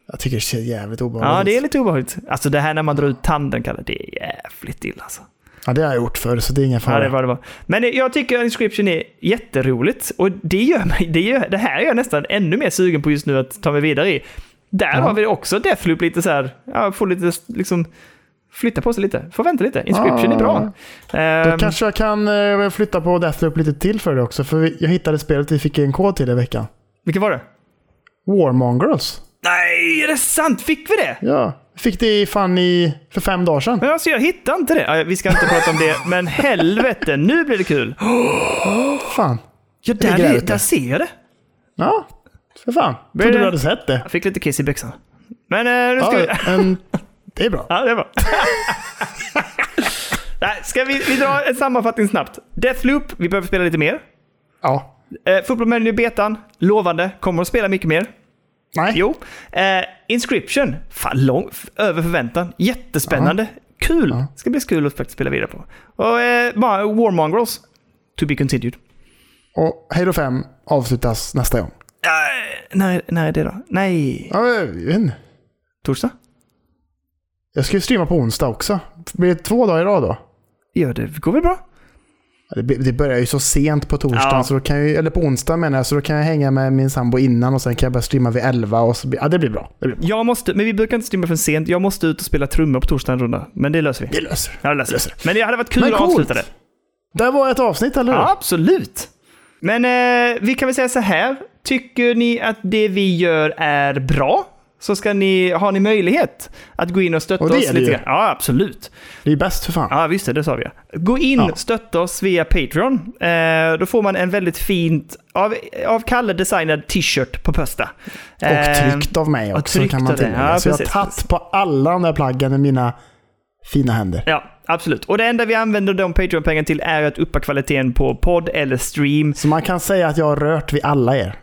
Jag tycker det ser jävligt obehagligt Ja, det är ut. lite obehagligt. Alltså det här när man drar ut tanden, Kalle, det är jävligt illa alltså. Ja, det har jag gjort förr, så det är ingen Ja, fara. det var det var. Men jag tycker Inscription är jätteroligt och det gör mig, det, gör, det här är jag nästan ännu mer sugen på just nu att ta mig vidare i. Där Ja. har vi också Deathloop lite så här, ja, får lite liksom flytta på sig lite, får vänta lite. Inscription är bra. Då Ehm, kanske jag kan eh, flytta på Deathloop lite till för det också. För jag hittade spelet, vi fick en kod till i veckan. Vilket var det? Warmongers. Nej, är det sant? Fick vi det? Ja, fick det fan i, för fem dagar sedan. Men alltså jag hittar inte det. Vi ska inte prata om det, men helvete, nu blir det kul. Fan. Ja, där ute. där ser jag det. Ja, för fan. Trodde du hade sett det. Jag fick lite kiss i byxan. Men eh, nu ska vi... Ja, en, det är bra. Ja, det är bra. Nej, ska vi, vi dra en sammanfattning snabbt. Deathloop, vi behöver spela lite mer. Ja. Eh, Football Manager betan, lovande, kommer att spela mycket mer. Nej. Jo. Eh, Inscription, fan lång, över förväntan. Jättespännande. Kul! Ja. Ska bli kul att faktiskt spela vidare på. Och eh, bara Warmongrels, to be continued. Och Halo 5 avslutas nästa gång. Eh, när, när är det då? Nej, Ja, jag vet inte. torsdag? Jag ska ju streama på onsdag också. Blir det två dagar i rad då? Ja, det går väl bra? Det, det börjar ju så sent på torsdagen, Ja. så då kan jag, eller på onsdag menar jag, så då kan jag hänga med min sambo innan och sen kan jag börja streama vid 11 och så ja det blir bra. Det, blir bra. Jag måste, men vi brukar inte streama för sent. Jag måste ut och spela trummor på torsdag en runda. Men det löser vi. det löser Ja, det löser löser vi. Men det hade varit kul Men att coolt. avsluta det. Det var ett avsnitt, eller hur? Ja, absolut. Men eh, vi kan väl säga så här. Tycker ni att det vi gör är bra? Så ska ni, har ni möjlighet att gå in och stötta Och det oss är det lite grann. Ja, absolut. Det är bäst för fan. Ja, visst det, det sa vi. Gå in, Ja. stötta oss via Patreon. Eh, då får man en väldigt fint, av, av Kalle designad t-shirt på Pösta. Och Eh, tryckt av mig och också kan man tillägga. Ja, så jag har precis, tagit på alla de där plaggen i mina fina händer. Ja, absolut. Och det enda vi använder de Patreon-pengarna till är att uppa kvaliteten på podd eller stream. Så man kan säga att jag har rört vid alla er.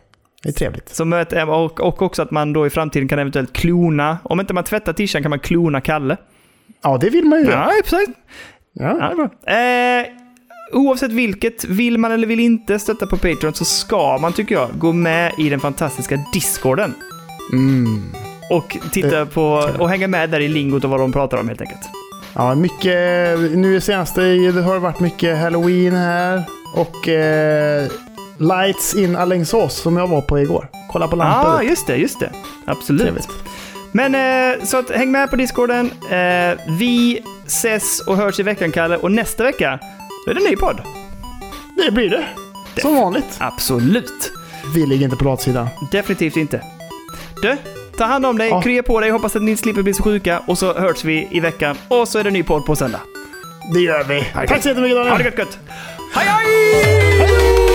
Det är trevligt. Som ett, och, och också att man då i framtiden kan eventuellt klona. Om inte man tvättar t-shirten kan man klona Kalle. Ja, det vill man ju. Ja, precis. Ja. Ja, det är bra. Eh, oavsett vilket, vill man eller vill inte stötta på Patreon så ska man, tycker jag, gå med i den fantastiska Discorden. Mm. Och titta på och hänga med där i lingot och vad de pratar om helt enkelt. Ja, mycket... Nu i senaste det har det varit mycket Halloween här. Och eh, Lights in Alingsås som jag var på igår. Kolla på Ja, lampor. ah, just det, just det. Absolut. Trevligt. Men eh, så att häng med på Discorden. Eh, vi ses och hörs i veckan, Kalle. Och nästa vecka, då är det en ny podd. Det blir det. Som vanligt. Absolut. Vi ligger inte på latsidan. Definitivt inte. Du, ta hand om dig, Ja. krya på dig, hoppas att ni slipper bli så sjuka. Och så hörs vi i veckan. Och så är det en ny podd på söndag. Det gör vi. Tack så jättemycket Ha det Daniel. gött, gött. Hej, hej!